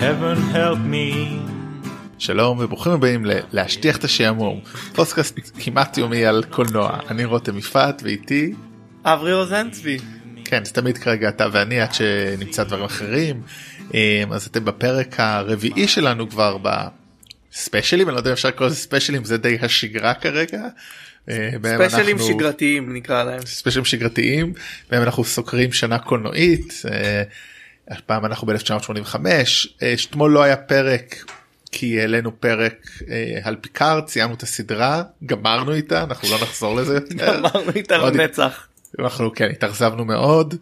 heaven help me. שלום וברוכים הבאים ל"להשטיח את השעמום", פודקאסט כמעט יומי על קולנוע. אני רותם יפעת ואיתי אורי רוזנצבי. כן זה תמיד כרגע אתה ואני עד שנמצא דברים אחרים. אה, אז אתם בפרק הרביעי שלנו כבר בספיישלים אני לא יודע אם אפשר לקרוא לזה ספיישלים זה די השגרה כרגע. בהם ספיישלים אנחנו- שגרתיים נקרא להם. ספיישלים שגרתיים בהם אנחנו סוקרים שנה קולנועית. אה, הפעם אנחנו ב-1985 אתמול לא היה פרק כי העלינו פרק אה, על פיקארד סיימנו את הסדרה גמרנו איתה אנחנו לא נחזור לזה יותר. אמרנו איתה לנצח. אנחנו כן התאכזבנו מאוד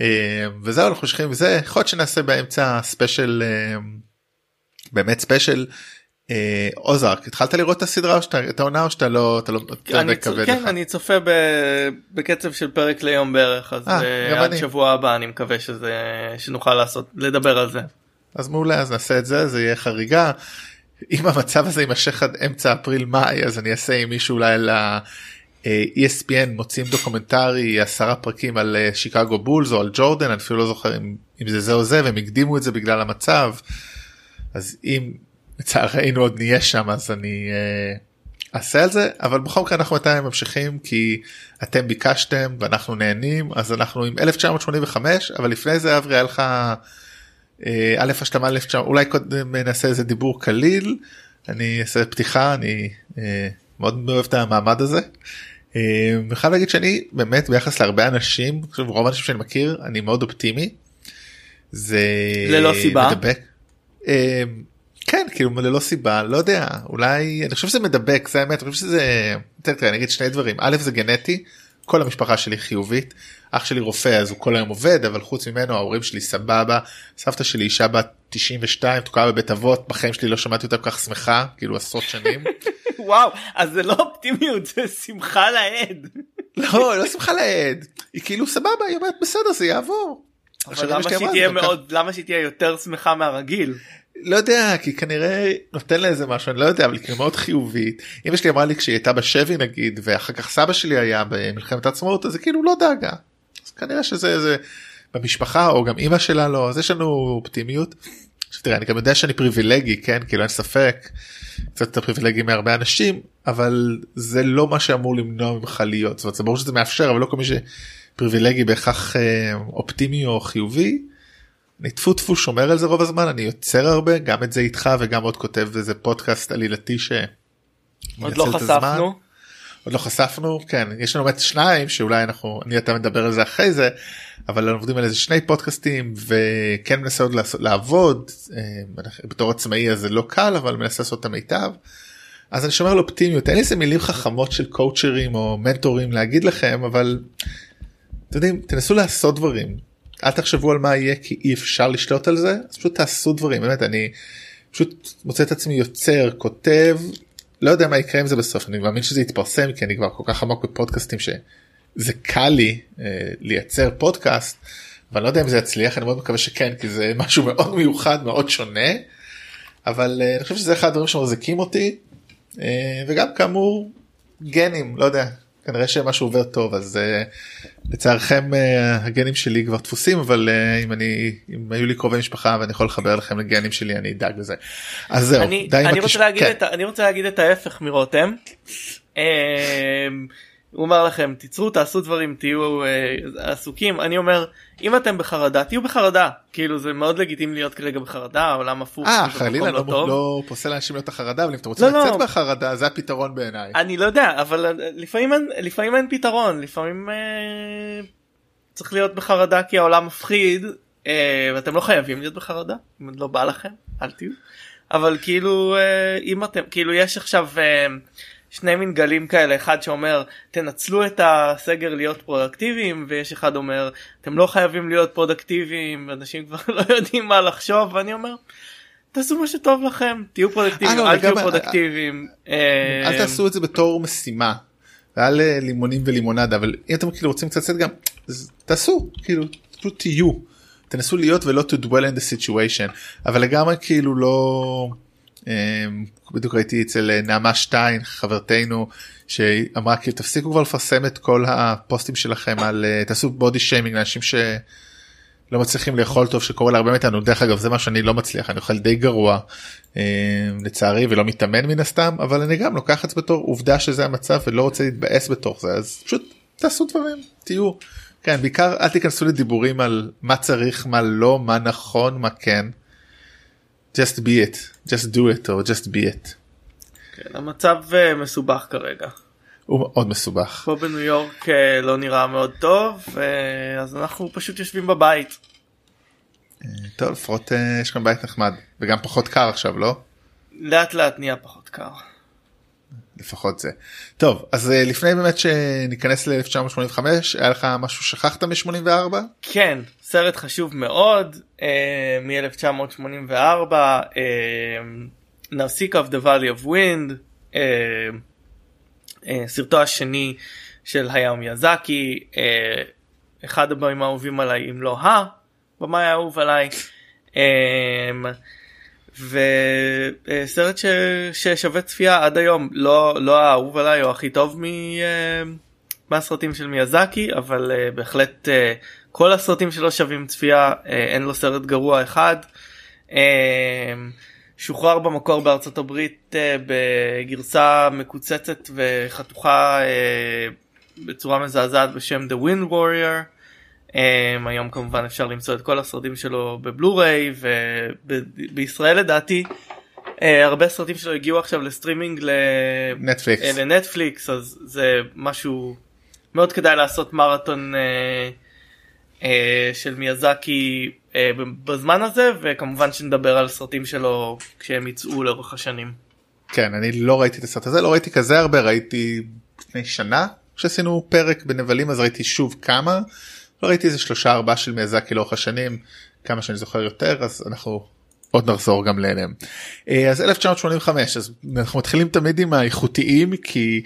אה, וזהו אנחנו ממשיכים וזה יכול להיות שנעשה באמצע ספיישל אה, באמת ספיישל. אה, אוזרק התחלת לראות את הסדרה או שאתה את העונה או שאתה לא אתה לא אתה אני כבד כן לך? אני צופה ב- בקצב של פרק ליום בערך אז אה, אה, עד אני. שבוע הבא אני מקווה שזה שנוכל לעשות לדבר על זה. אז מעולה אז נעשה את זה זה יהיה חריגה. אם המצב הזה יימשך עד אמצע אפריל מאי אז אני אעשה עם מישהו אולי ל... ESPN מוציאים דוקומנטרי עשרה פרקים על שיקגו בולס או על ג'ורדן אני אפילו לא זוכר אם, אם זה זה או זה והם הקדימו את זה בגלל המצב. אז אם לצערנו עוד נהיה שם אז אני אה, אעשה על זה אבל בכל מקרה אנחנו עדיין ממשיכים כי אתם ביקשתם ואנחנו נהנים אז אנחנו עם 1985 אבל לפני זה אברי היה לך אה, א' השלמה 1900 אולי קודם נעשה איזה דיבור קליל אני אעשה פתיחה אני אה, מאוד אוהב את המעמד הזה. אני חייב להגיד שאני באמת ביחס להרבה אנשים חושב רוב האנשים שאני מכיר אני מאוד אופטימי. זה ללא סיבה? מדבק. כן כאילו ללא סיבה לא יודע אולי אני חושב שזה מדבק זה האמת אני חושב שזה תראה, תראה, אני אגיד שני דברים א' זה גנטי כל המשפחה שלי חיובית אח שלי רופא אז הוא כל היום עובד אבל חוץ ממנו ההורים שלי סבבה סבתא שלי אישה בת 92 תקועה בבית אבות בחיים שלי לא שמעתי אותה כל כך שמחה כאילו עשרות שנים וואו אז זה לא אופטימיות זה שמחה לאיד. לא לא שמחה לאיד היא כאילו סבבה היא אומרת בסדר זה יעבור. אבל למה שהיא תהיה מאוד למה שהיא תהיה יותר שמחה מהרגיל. לא יודע כי כנראה נותן לה איזה משהו אני לא יודע אבל היא מאוד חיובית אמא שלי אמרה לי כשהיא הייתה בשבי נגיד ואחר כך סבא שלי היה במלחמת העצמאות אז היא כאילו לא דאגה. אז כנראה שזה איזה במשפחה או גם אמא שלה לא אז יש לנו אופטימיות. עכשיו תראה אני גם יודע שאני פריבילגי כן כאילו אין ספק קצת יותר פריבילגי מהרבה אנשים אבל זה לא מה שאמור למנוע ממך להיות זאת אומרת זה ברור שזה מאפשר אבל לא כל מי שפריבילגי בהכרח אה, אופטימי או חיובי. אני טפו טפו שומר על זה רוב הזמן אני יוצר הרבה גם את זה איתך וגם עוד כותב איזה פודקאסט עלילתי ש... עוד לא. חשפנו. עוד לא חשפנו כן יש לנו באמת שניים שאולי אנחנו אני אתה מדבר על זה אחרי זה אבל אנחנו עובדים על איזה שני פודקאסטים וכן מנסה עוד לעשות, לעבוד אה, בתור עצמאי אז זה לא קל אבל מנסה לעשות את המיטב. אז אני שומר על אופטימיות אין לי איזה מילים חכמות של קואוצ'רים או מנטורים להגיד לכם אבל. אתם יודעים תנסו לעשות דברים אל תחשבו על מה יהיה כי אי אפשר לשלוט על זה. אז פשוט תעשו דברים באמת אני פשוט מוצא את עצמי יוצר כותב לא יודע מה יקרה עם זה בסוף אני מאמין שזה יתפרסם כי אני כבר כל כך עמוק בפודקאסטים שזה קל לי אה, לייצר פודקאסט אבל לא יודע אם זה יצליח אני מאוד מקווה שכן כי זה משהו מאוד מיוחד מאוד שונה. אבל אה, אני חושב שזה אחד הדברים שמחזיקים אותי אה, וגם כאמור גנים לא יודע כנראה שמשהו עובר טוב אז אה, לצערכם אה, הגנים שלי כבר דפוסים אבל אה, אם אני אם היו לי קרובי משפחה ואני יכול לחבר לכם לגנים שלי אני אדאג לזה. אז זהו אני, די אני, רוצה להגיד כן. את, אני רוצה להגיד את ההפך מרותם. הוא אומר לכם תצרו תעשו דברים תהיו אה, עסוקים אני אומר אם אתם בחרדה תהיו בחרדה כאילו זה מאוד לגיטימי להיות כרגע בחרדה העולם הפוך אה חלילה לא, טוב. לא פוסל לאנשים להיות החרדה אבל אם אתם רוצים לא, לא. לצאת מהחרדה זה הפתרון בעיניי. אני לא יודע אבל אה, לפעמים אין, לפעמים אין פתרון לפעמים אה, צריך להיות בחרדה כי העולם מפחיד אה, ואתם לא חייבים להיות בחרדה אם לא בא לכם אל תהיו אבל כאילו אה, אם אתם כאילו יש עכשיו אה, שני מין גלים כאלה אחד שאומר תנצלו את הסגר להיות פרודקטיביים ויש אחד אומר אתם לא חייבים להיות פרודקטיביים אנשים כבר לא יודעים מה לחשוב ואני אומר. תעשו מה שטוב לכם תהיו פרודקטיביים אה, לא, אל תהיו לגמרי, פרודקטיביים. אה, אל תעשו את זה בתור משימה. אה, לימונים ולימונדה אבל אם אתם כאילו רוצים קצת גם תעשו כאילו פשוט תהיו. תנסו להיות ולא to dwell in the situation אבל לגמרי כאילו לא אה, בדיוק ראיתי אצל אה, נעמה שטיין חברתנו שאמרה כאילו תפסיקו כבר לפרסם את כל הפוסטים שלכם על אה, תעשו body shaming לאנשים שלא לא מצליחים לאכול טוב שקורה להרבה מאיתנו דרך אגב זה מה שאני לא מצליח אני אוכל די גרוע אה, לצערי ולא מתאמן מן הסתם אבל אני גם לוקח את זה בתור עובדה שזה המצב ולא רוצה להתבאס בתוך זה אז פשוט תעשו דברים תהיו כן בעיקר אל תיכנסו לדיבורים על מה צריך מה לא מה נכון מה כן. Just be it just do it or just be it. כן, המצב אה, מסובך כרגע. הוא מאוד מסובך. פה בניו יורק אה, לא נראה מאוד טוב אה, אז אנחנו פשוט יושבים בבית. טוב לפחות יש כאן בית נחמד וגם פחות קר עכשיו לא? לאט לאט נהיה פחות קר. לפחות זה. טוב אז אה, לפני באמת שניכנס ל-1985 היה לך משהו שכחת מ-84? כן סרט חשוב מאוד אה, מ-1984 אה, Nausicaa of the Valley of Wind אה, אה, סרטו השני של היאו מיאזקי אה, אחד הבאים האהובים עליי אם לא הבמאי האהוב עליי. אה, וסרט ש... ששווה צפייה עד היום לא לא האהוב עליי או הכי טוב מ... אה, מהסרטים של מיאזקי אבל uh, בהחלט uh, כל הסרטים שלו שווים צפייה uh, אין לו סרט גרוע אחד. Uh, שוחרר במקור בארצות הברית uh, בגרסה מקוצצת וחתוכה uh, בצורה מזעזעת בשם The Wind Warrior. Um, היום כמובן אפשר למצוא את כל הסרטים שלו בבלו-ריי ובישראל לדעתי uh, הרבה סרטים שלו הגיעו עכשיו לסטרימינג נטפליקס. uh, לנטפליקס אז זה משהו מאוד כדאי לעשות מרתון uh, uh, של מיאזקי uh, בזמן הזה וכמובן שנדבר על סרטים שלו כשהם יצאו לאורך השנים. כן אני לא ראיתי את הסרט הזה לא ראיתי כזה הרבה ראיתי לפני שנה שעשינו פרק בנבלים אז ראיתי שוב כמה ראיתי איזה שלושה ארבעה של מיאזקי לאורך השנים כמה שאני זוכר יותר אז אנחנו עוד נחזור גם אליהם. אה, אז 1985 אז אנחנו מתחילים תמיד עם האיכותיים כי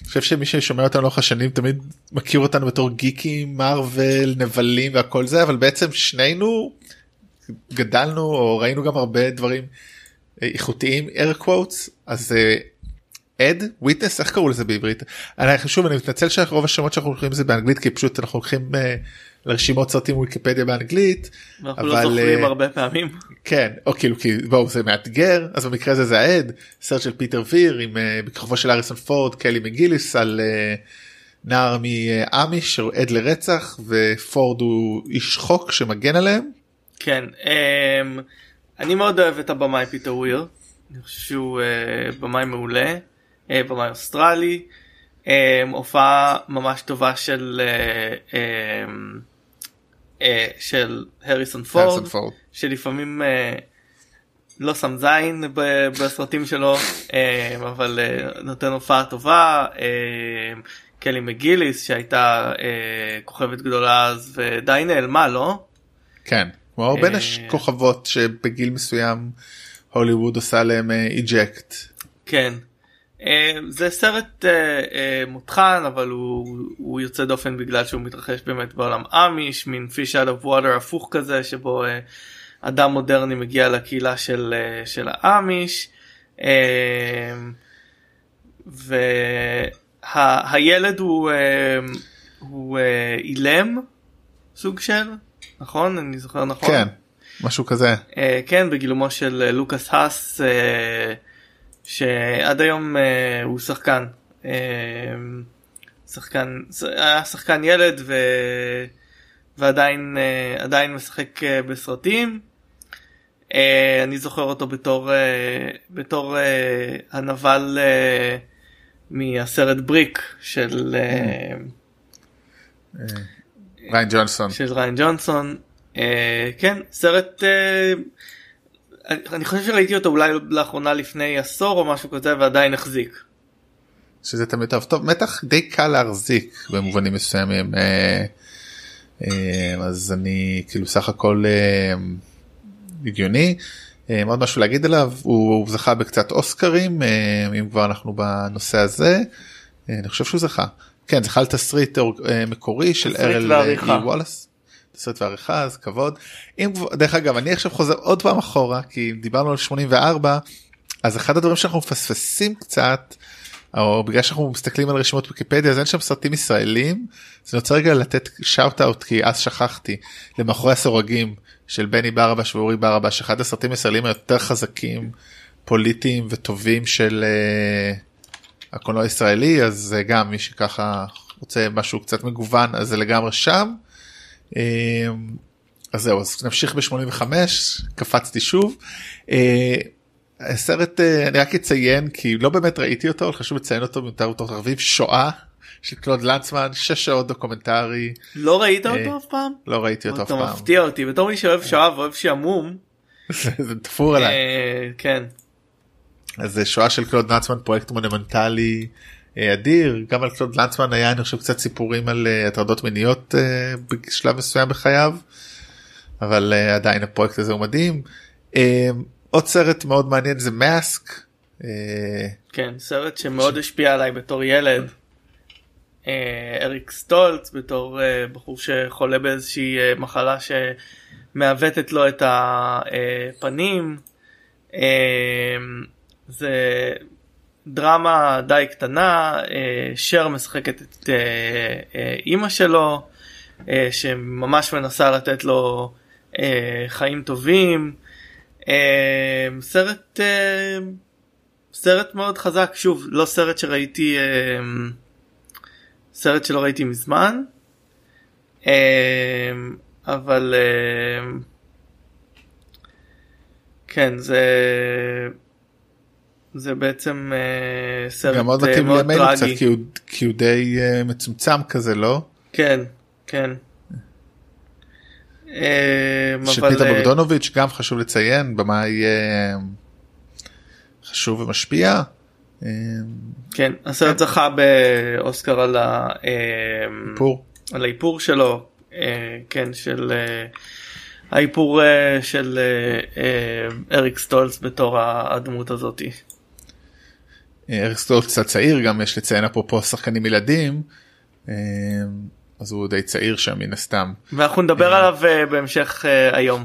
אני חושב שמי ששומע אותנו לאורך השנים תמיד מכיר אותנו בתור גיקים מארוול נבלים והכל זה אבל בעצם שנינו גדלנו או ראינו גם הרבה דברים אה, איכותיים air quotes אז Witness איך קראו לזה בעברית אני שוב אני מתנצל שרוב השמות שאנחנו הולכים זה באנגלית כי פשוט אנחנו הולכים uh, לרשימות סרטים ויקיפדיה באנגלית. אנחנו לא זוכרים הרבה פעמים. כן או כאילו כי בואו זה מאתגר אז במקרה הזה זה העד סרט של פיטר ויר עם uh, בכיכובו של הריסון פורד קלי מגיליס על uh, נער מאמיש עד לרצח ופורד הוא איש חוק שמגן עליהם. כן um, אני מאוד אוהב את הבמאי פיטר ויר. אני חושב שהוא uh, במאי מעולה. אה, במאי אוסטרלי, אה, הופעה ממש טובה של אה, של הריסון פורד, שלפעמים לא שם זין בסרטים שלו אבל נותן הופעה טובה. קלי מגיליס שהייתה כוכבת גדולה אז ודי נעלמה לא? כן, כמו בין הכוכבות שבגיל מסוים הוליווד עושה להם איג'קט. כן. אה, זה סרט אה, אה, מותחן אבל הוא, הוא יוצא דופן בגלל שהוא מתרחש באמת בעולם אמיש מין fish out of water הפוך כזה שבו אדם מודרני מגיע לקהילה של, של האמיש. והילד הוא, הוא אילם סוג של נכון? אני זוכר נכון? כן משהו כזה. כן בגילומו של לוקאס האס. שעד היום uh, הוא שחקן. uh, שחקן היה שחקן ילד ו... ועדיין uh, עדיין משחק בסרטים. אני זוכר אותו בתור בתור הנבל מהסרט בריק של ריין ג'ונסון. של ריין ג'ונסון. כן סרט אני חושב שראיתי אותו אולי לאחרונה לפני עשור או משהו כזה ועדיין החזיק. שזה תמיד טוב טוב מתח די קל להחזיק במובנים מסוימים אה, אה, אז אני כאילו סך הכל אה, הגיוני. עוד משהו להגיד עליו הוא זכה בקצת אוסקרים אם כבר אנחנו בנושא הזה אני חושב שהוא זכה כן זכה לתסריט מקורי של ארל וואלאס. תסריט ועריכה אז כבוד. אם דרך אגב אני עכשיו חוזר עוד פעם אחורה כי דיברנו על 84 אז אחד הדברים שאנחנו מפספסים קצת או בגלל שאנחנו מסתכלים על רשימות ויקיפדיה אז אין שם סרטים ישראלים. אז אני רוצה רגע לתת שאוט אאוט כי אז שכחתי למאחורי הסורגים של בני ברבש ואורי ברבש אחד הסרטים הישראלים היותר חזקים פוליטיים וטובים של uh, הקולנוע הישראלי אז uh, גם מי שככה רוצה משהו קצת מגוון אז זה לגמרי שם. Uh, אז זהו אז נמשיך ב-85 קפצתי שוב. Uh, הסרט uh, אני רק אציין כי לא באמת ראיתי אותו אבל חשוב לציין אותו במותר אותו ערבים שואה של קלוד לנצמן שש שעות דוקומנטרי. לא ראית אותו אף פעם? לא ראיתי אותו אף פעם. אתה מפתיע אותי בתור מי שאוהב שואה ואוהב שעמום. זה תפור עליי. כן. אז שואה של קלוד לנצמן פרויקט מונומנטלי אדיר גם על קלוד לנצמן היה אני חושב קצת סיפורים על הטרדות מיניות בשלב מסוים בחייו. אבל עדיין הפרויקט הזה הוא מדהים. עוד סרט מאוד מעניין זה Mask. כן סרט שמאוד השפיע עליי בתור ילד. אריק סטולץ בתור בחור שחולה באיזושהי מחלה שמעוותת לו את הפנים. זה דרמה די קטנה, שר משחקת את אימא שלו שממש מנסה לתת לו חיים טובים. סרט סרט מאוד חזק שוב לא סרט שראיתי סרט שלא ראיתי מזמן אבל כן זה זה בעצם סרט גם מאוד מתאים לימינו קצת כי הוא, כי הוא די מצומצם כזה לא? כן כן. של פיטר בוגדונוביץ' גם חשוב לציין במאי חשוב ומשפיע. כן הסרט זכה באוסקר על האיפור על האיפור שלו כן של האיפור של אריק סטולס בתור הדמות הזאתי. אריק סטולס קצת צעיר גם יש לציין אפרופו שחקנים ילדים. אז הוא די צעיר שם מן הסתם. ואנחנו נדבר עליו בהמשך היום.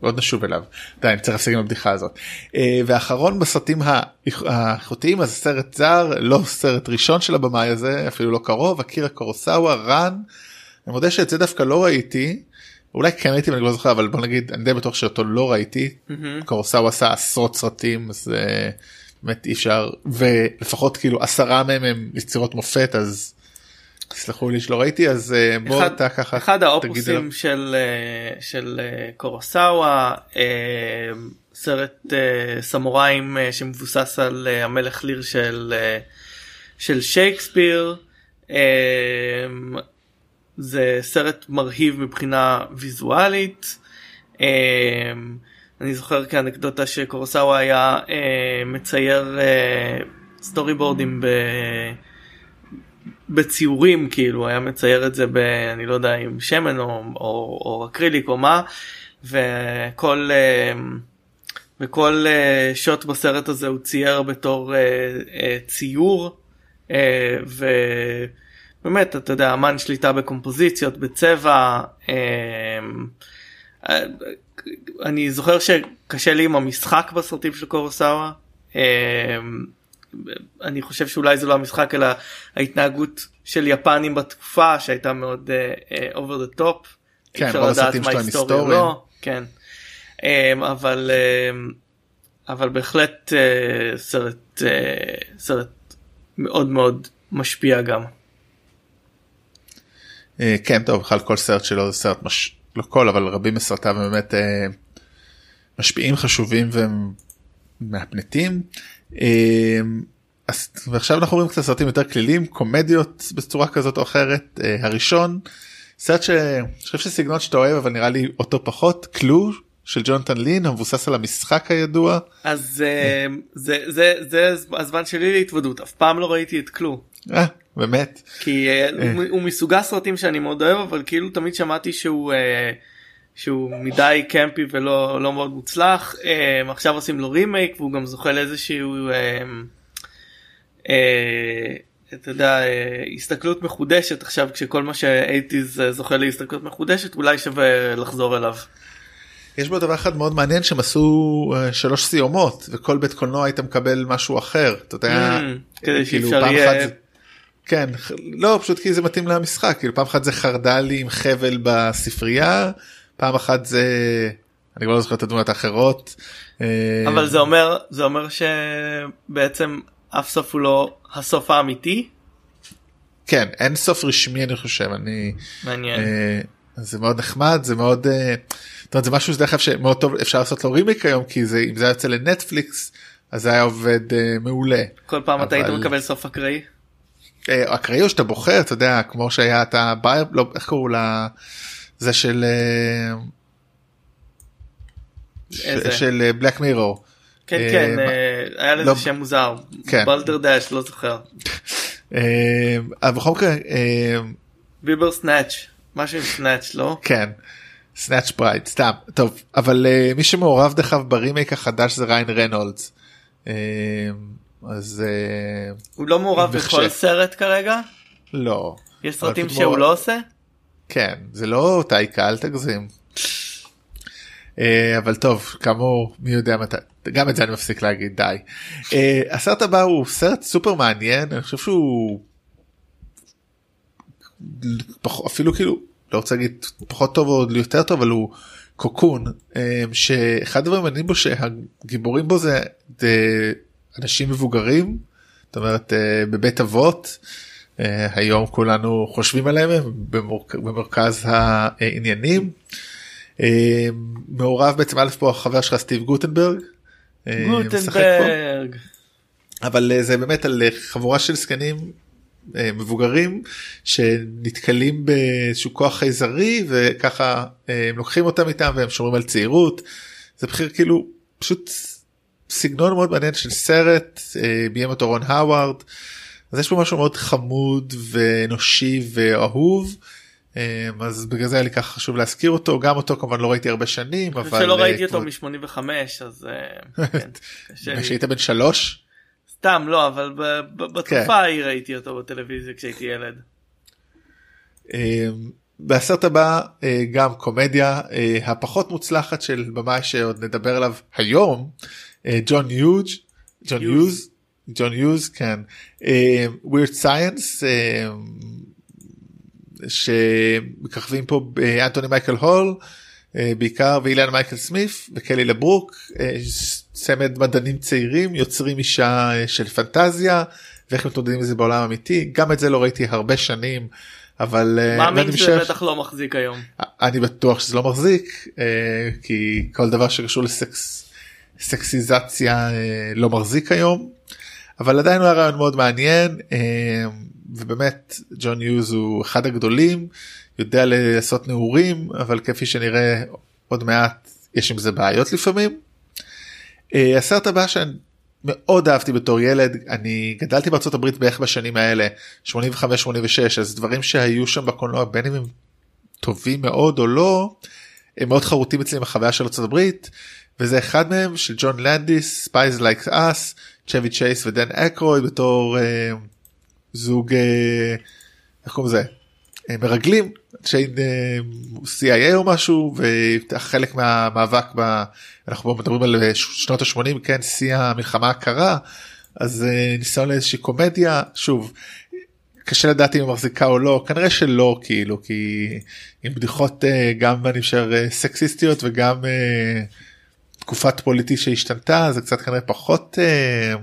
עוד נשוב אליו. די, אני צריך להשיג עם הבדיחה הזאת. ואחרון בסרטים האיכותיים אז סרט זר לא סרט ראשון של הבמאי הזה אפילו לא קרוב אקירה קורוסאווה רן. אני מודה שאת זה דווקא לא ראיתי. אולי כן ראיתי ואני לא זוכר אבל בוא נגיד אני די בטוח שאותו לא ראיתי. קורוסאווה עשה עשרות סרטים אז באמת אי אפשר ולפחות כאילו עשרה מהם הם יצירות מופת אז. תסלחו לי שלא ראיתי אז בוא אתה ככה אחד האופוסים של של קורוסאווה סרט סמוראים שמבוסס על המלך ליר של של שייקספיר זה סרט מרהיב מבחינה ויזואלית. אני זוכר כאנקדוטה שקורוסאווה היה מצייר סטורי בורדים ב... בציורים כאילו היה מצייר את זה ב... אני לא יודע עם שמן או, או, או אקריליק או מה וכל וכל שוט בסרט הזה הוא צייר בתור ציור ובאמת אתה יודע אמן שליטה בקומפוזיציות בצבע אני זוכר שקשה לי עם המשחק בסרטים של קורוסאווה. אני חושב שאולי זה לא המשחק אלא ההתנהגות של יפנים בתקופה שהייתה מאוד over the top. כן, רוב הסרטים שלהם היסטוריים. לא, כן. Um, אבל um, אבל בהחלט uh, סרט uh, סרט מאוד מאוד משפיע גם. Uh, כן טוב בכלל כל סרט שלו זה סרט מש... לא כל אבל רבים מסרטיו באמת uh, משפיעים חשובים ומהפנטים. אז ועכשיו אנחנו רואים קצת סרטים יותר כלילים קומדיות בצורה כזאת או אחרת הראשון סרט שאני חושב שסגנון שאתה אוהב אבל נראה לי אותו פחות קלו של ג'ונתן לין המבוסס על המשחק הידוע. אז זה זה זה הזמן שלי להתוודות אף פעם לא ראיתי את קלו. באמת. כי הוא מסוגה סרטים שאני מאוד אוהב אבל כאילו תמיד שמעתי שהוא. שהוא מדי קמפי ולא לא מאוד מוצלח עכשיו עושים לו רימייק והוא גם זוכה לאיזשהו אתה יודע הסתכלות מחודשת עכשיו כשכל מה שהייטיז זוכה להסתכלות מחודשת אולי שווה לחזור אליו. יש בו דבר אחד מאוד מעניין שהם עשו שלוש סיומות וכל בית קולנוע היית מקבל משהו אחר אתה יודע Mm, כדי כאילו, פעם יהיה- אחת כן לא פשוט כי זה מתאים למשחק כאילו פעם אחת זה חרדלי עם חבל בספרייה פעם אחת זה אני כבר לא זוכר את הדמויות האחרות. אה, אבל זה אומר זה אומר שבעצם אף סוף הוא לא הסוף האמיתי כן אין סוף רשמי אני חושב אני מעניין אה, זה מאוד נחמד זה מאוד אה, זאת אומרת, זה משהו שדרך אגב שמאוד טוב אפשר לעשות לו רימיק היום כי זה אם זה היה יוצא לנטפליקס אז זה היה עובד אה, מעולה. כל פעם אתה היית אבל- מקבל סוף אקראי אקראי או שאתה בוחר אתה יודע כמו שהיה את הבייר לא איך קראו לה זה של אה, איזה? של בלק מירור. כן אה, כן אה, היה לזה לא- שם מוזר כן. בלדר דאש לא זוכר אבל בכל מקרה אה, ביבר סנאץ' משהו עם סנאץ' לא כן. סנאצ' פרייד סתם טוב אבל מי שמעורב דרך אגב ברימייק החדש זה ריאן ריינולדס. אז uh, הוא לא מעורב מחשב. בכל סרט כרגע לא יש סרטים שהוא מעורב. לא עושה כן זה לא טאיקה אל תגזים. Uh, אבל טוב כאמור מי יודע מתי גם את זה אני מפסיק להגיד די. Uh, הסרט הבא הוא סרט סופר מעניין אני חושב שהוא אפילו כאילו לא רוצה להגיד פחות טוב או יותר טוב אבל הוא קוקון אה, שאחד הדברים המעניינים בו שהגיבורים בו זה אנשים מבוגרים זאת אומרת אה, בבית אבות אה, היום כולנו חושבים עליהם במרכז העניינים. אה, מעורב בעצם א' פה החבר שלך סטיב גוטנברג. גוטנברג אבל זה באמת על חבורה של זקנים מבוגרים שנתקלים באיזשהו כוח חייזרי וככה הם לוקחים אותם איתם והם שומרים על צעירות. זה בחיר כאילו פשוט סגנון מאוד מעניין של סרט אה, ביים אותו רון האווארד. אז יש פה משהו מאוד חמוד ואנושי ואהוב. אה, אז בגלל זה היה לי ככה חשוב להזכיר אותו גם אותו כמובן לא ראיתי הרבה שנים אבל שלא אה, ראיתי אותו כבר- מ-85 אז אה, כן. כשהיית בן שלוש. סתם לא אבל ב- ב- כן. בתקופה ההיא ראיתי אותו בטלוויזיה כשהייתי ילד. אה, בסרט הבא אה, גם קומדיה אה, הפחות מוצלחת של במאי שעוד נדבר עליו היום אה, ג'ון יוז ג'ון יוז. ג'ון יוז כן Weird Science שמככבים פה אנטוני מייקל הול אה, בעיקר ואילן מייקל סמיף וקלי לברוק אה, צמד מדענים צעירים יוצרים אישה אה, של פנטזיה ואיך מתמודדים עם זה בעולם אמיתי גם את זה לא ראיתי הרבה שנים אבל אה, מאמין שזה משער- בטח לא מחזיק היום. אני בטוח שזה לא מחזיק אה, כי כל דבר שקשור לסקס סקסיזציה אה, לא מחזיק היום אבל עדיין הוא היה רעיון מאוד מעניין אה, ובאמת ג'ון יוז הוא אחד הגדולים יודע לעשות נעורים אבל כפי שנראה עוד מעט יש עם זה בעיות לפעמים. אה, הסרט הבא שאני מאוד אהבתי בתור ילד אני גדלתי בארצות הברית בערך בשנים האלה 85-86 אז דברים שהיו שם בקולנוע בין אם הם טובים מאוד או לא הם מאוד חרוטים אצלי עם החוויה של ארצות הברית וזה אחד מהם של ג'ון לנדיס Spies Like Us צ'בי צ'ייס ודן אקרויד בתור אה, זוג אה, איך קוראים לזה? אה, מרגלים אנשי אה, CIA או משהו וחלק מהמאבק ב... אנחנו מדברים על אה, שנות ה-80 כן שיא המלחמה הקרה אז אה, ניסיון לאיזושהי קומדיה שוב קשה לדעת אם היא מחזיקה או לא כנראה שלא כאילו כי עם בדיחות אה, גם אני חושב אה, סקסיסטיות וגם תקופת פוליטי שהשתנתה זה קצת כנראה פחות אה,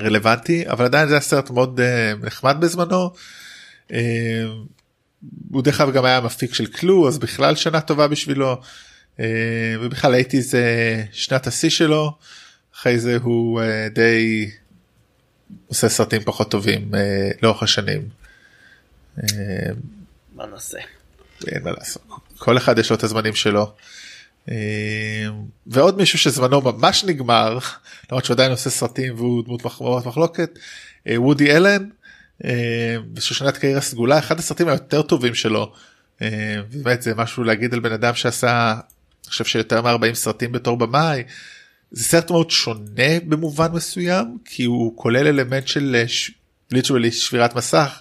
רלוונטי אבל עדיין זה היה סרט מאוד אה, נחמד בזמנו. אה, הוא דרך אגב גם היה מפיק של קלו אז בכלל שנה טובה בשבילו אה, ובכלל הייתי זה שנת השיא שלו אחרי זה הוא אה, די עושה סרטים פחות טובים אה, לאורך השנים. אה, מה נעשה? אין מה לעשות כל אחד יש לו את הזמנים שלו. אה, ועוד מישהו שזמנו ממש נגמר למרות שהוא עדיין עושה סרטים והוא דמות מח- מאוד מחלוקת אה, וודי אלן אה, בשושנת קריירה סגולה אחד הסרטים היותר טובים שלו. אה, באמת זה משהו להגיד על בן אדם שעשה אני חושב שיותר מ-40 סרטים בתור במאי. זה סרט מאוד שונה במובן מסוים כי הוא כולל אלמנט של אה, literally שבירת מסך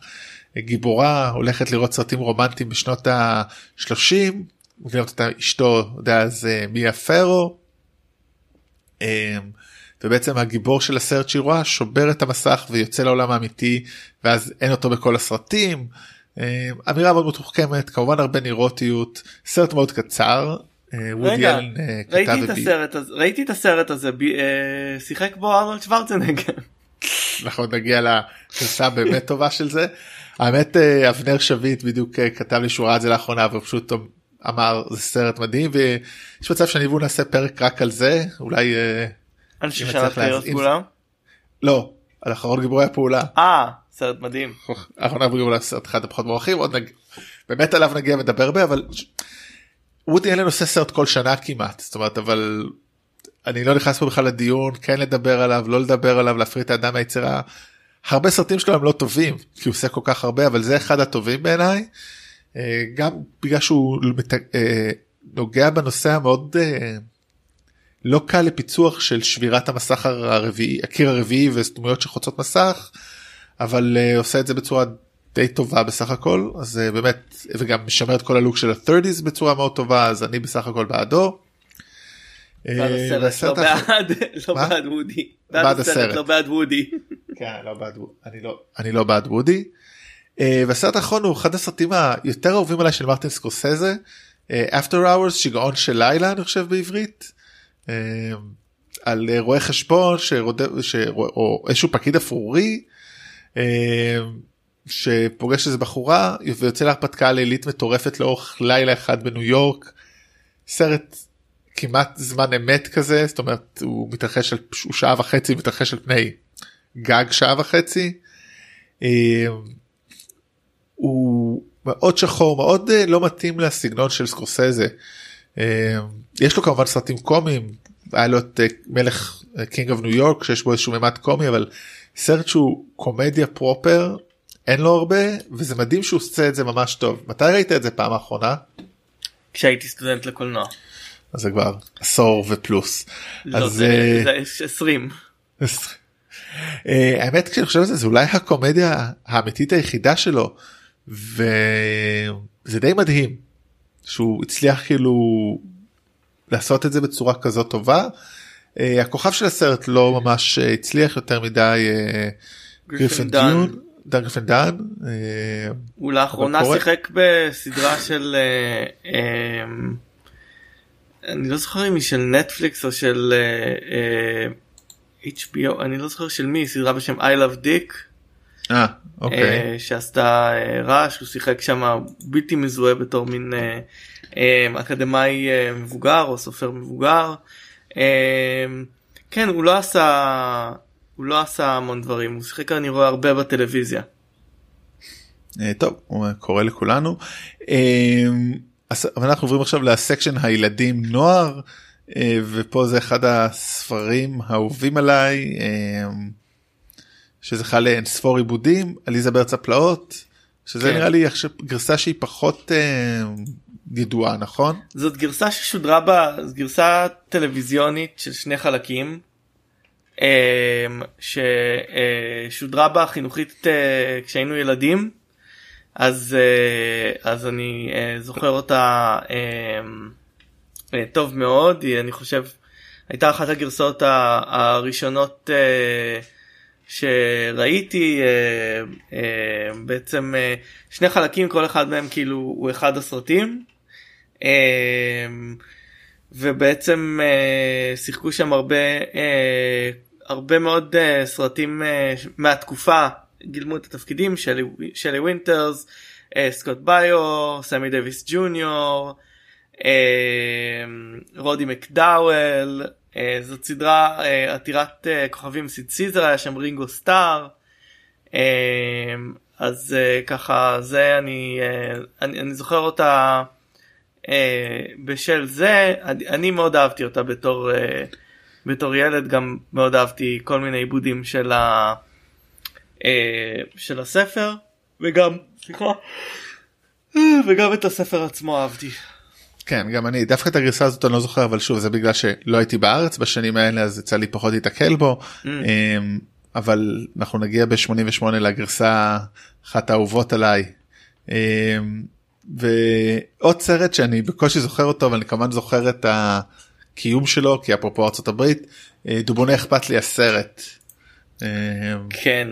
גיבורה הולכת לראות סרטים רומנטיים בשנות ה-30 מבינות אותה אשתו זה מיה פרו. אה, ובעצם הגיבור של הסרט שהיא רואה שובר את המסך ויוצא לעולם האמיתי ואז אין אותו בכל הסרטים. אה, אמירה מאוד מתוחכמת כמובן הרבה נירוטיות סרט מאוד קצר. אה, רגע, אה, ראיתי את הסרט הזה, ראיתי את הסרט הזה, אה, שיחק בו ארנולד שוורצנגר. אנחנו נגיע לגרסה הבאמת טובה של זה. האמת אבנר שביט בדיוק כתב לי שהוא ראה את זה לאחרונה והוא פשוט אמר זה סרט מדהים ויש מצב שאני והוא נעשה פרק רק על זה אולי אני שאני להז- אם- כולם. לא על אחרון גיבורי הפעולה. אה, סרט מדהים. אנחנו נעבור לסרט אחד הפחות מוערכים עוד נג... באמת עליו נגיע ונדבר הרבה אבל וודי אלן עושה סרט כל שנה כמעט זאת אומרת אבל אני לא נכנס פה בכלל לדיון כן לדבר עליו לא לדבר עליו להפריד את האדם מהיצירה. הרבה סרטים שלו הם לא טובים כי הוא עושה כל כך הרבה אבל זה אחד הטובים בעיניי. אה, גם בגלל שהוא אה, נוגע בנושא המאוד אה, לא קל לפיצוח של שבירת המסך הרביעי הקיר הרביעי ודמויות שחוצות מסך אבל עושה את זה בצורה די טובה בסך הכל אז באמת וגם משמר את כל הלוק של ה-30's בצורה מאוד טובה אז אני בסך הכל בעדו. לא בעד, לא וודי. בעד בעד הסרט. לא בעד וודי. כן, אני לא אני לא בעד וודי. Uh, והסרט האחרון הוא אחד הסרטים היותר אהובים עליי של מרטין סקורסזה. uh, After Hours שיגעון של לילה אני חושב בעברית. uh, על רואה חשבון שרודף ש... או איזשהו פקיד אפרורי שפוגש איזה בחורה ויוצא להרפתקה לילית מטורפת לאורך לילה אחד בניו יורק. סרט כמעט זמן אמת כזה זאת אומרת הוא מתרחש על הוא שעה וחצי מתרחש על פני גם שעה וחצי. הוא מאוד שחור מאוד אה, לא מתאים לסגנון של סקורסזה. אה, יש לו כמובן סרטים קומיים היה לו את אה, מלך King of New York שיש בו איזשהו ממד קומי אבל סרט שהוא קומדיה proper אין לו הרבה וזה מדהים שהוא עושה את זה ממש טוב מתי ראית את זה פעם אחרונה כשהייתי סטודנט לקולנוע. אז זה כבר עשור ופלוס. לא, אז, זה זה 20. אה, האמת כשאני חושב על זה זה אולי הקומדיה האמיתית היחידה שלו וזה די מדהים שהוא הצליח כאילו לעשות את זה בצורה כזאת טובה. אה, הכוכב של הסרט לא ממש אה, הצליח יותר מדי אה, גריפין דיון. דן גריפין דן. אה, הוא לאחרונה שיחק בסדרה של אני לא זוכר אם היא של נטפליקס או של HBO אני לא זוכר של מי סדרה בשם I Love Dick אה, אוקיי. אה, שעשתה אה, רעש הוא שיחק שם בלתי מזוהה בתור מין אה, אה, אקדמאי אה, מבוגר או סופר מבוגר. אה, כן הוא לא עשה הוא לא עשה המון דברים הוא שיחק אני רואה הרבה בטלוויזיה. אה, טוב, הוא קורא לכולנו. אה, אז אנחנו עוברים עכשיו לסקשן הילדים נוער, ופה זה אחד הספרים האהובים עליי, שזכה לאין ספור עיבודים, עליזה בארץ הפלאות, שזה כן. נראה לי גרסה שהיא פחות אה, ידועה, נכון? זאת גרסה ששודרה בה גרסה טלוויזיונית של שני חלקים אמ, ששודרה בה חינוכית אה, כשהיינו ילדים אז אה, אז אני אה, זוכר אותה אמ, אה, טוב מאוד היא, אני חושב הייתה אחת הגרסאות הראשונות אה, שראיתי אה, אה, בעצם אה, שני חלקים כל אחד מהם כאילו הוא אחד הסרטים. אה, ובעצם אה, שיחקו שם הרבה אה, הרבה מאוד אה, סרטים אה, מהתקופה. גילמו את התפקידים שלי, שלי וינטרס אה, סקוט באיו סמי דוויס ג'וניור אה, רודי מקדאוול זאת סדרה אה, עתירת אה, כוכבים סיד סיזר היה שם רינגו סטאר. אה, אז אה, ככה זה אני, אה, אני אני זוכר אותה אה, בשל זה. אני, אני מאוד אהבתי אותה בתור אה, בתור ילד. גם מאוד אהבתי כל מיני עיבודים של, ה, של הספר. וגם סליחה וגם את הספר עצמו אהבתי. כן, גם אני, דווקא את הגרסה הזאת אני לא זוכר, אבל שוב, זה בגלל שלא הייתי בארץ בשנים האלה, אז יצא לי פחות להתקל בו. Mm. אמ, אבל אנחנו נגיע ב-88 לגרסה אחת האהובות עליי. אמ, ועוד סרט שאני בקושי זוכר אותו אבל אני כמובן זוכר את הקיום שלו כי אפרופו ארצות הברית אה, דובונה אכפת לי הסרט. אה, כן.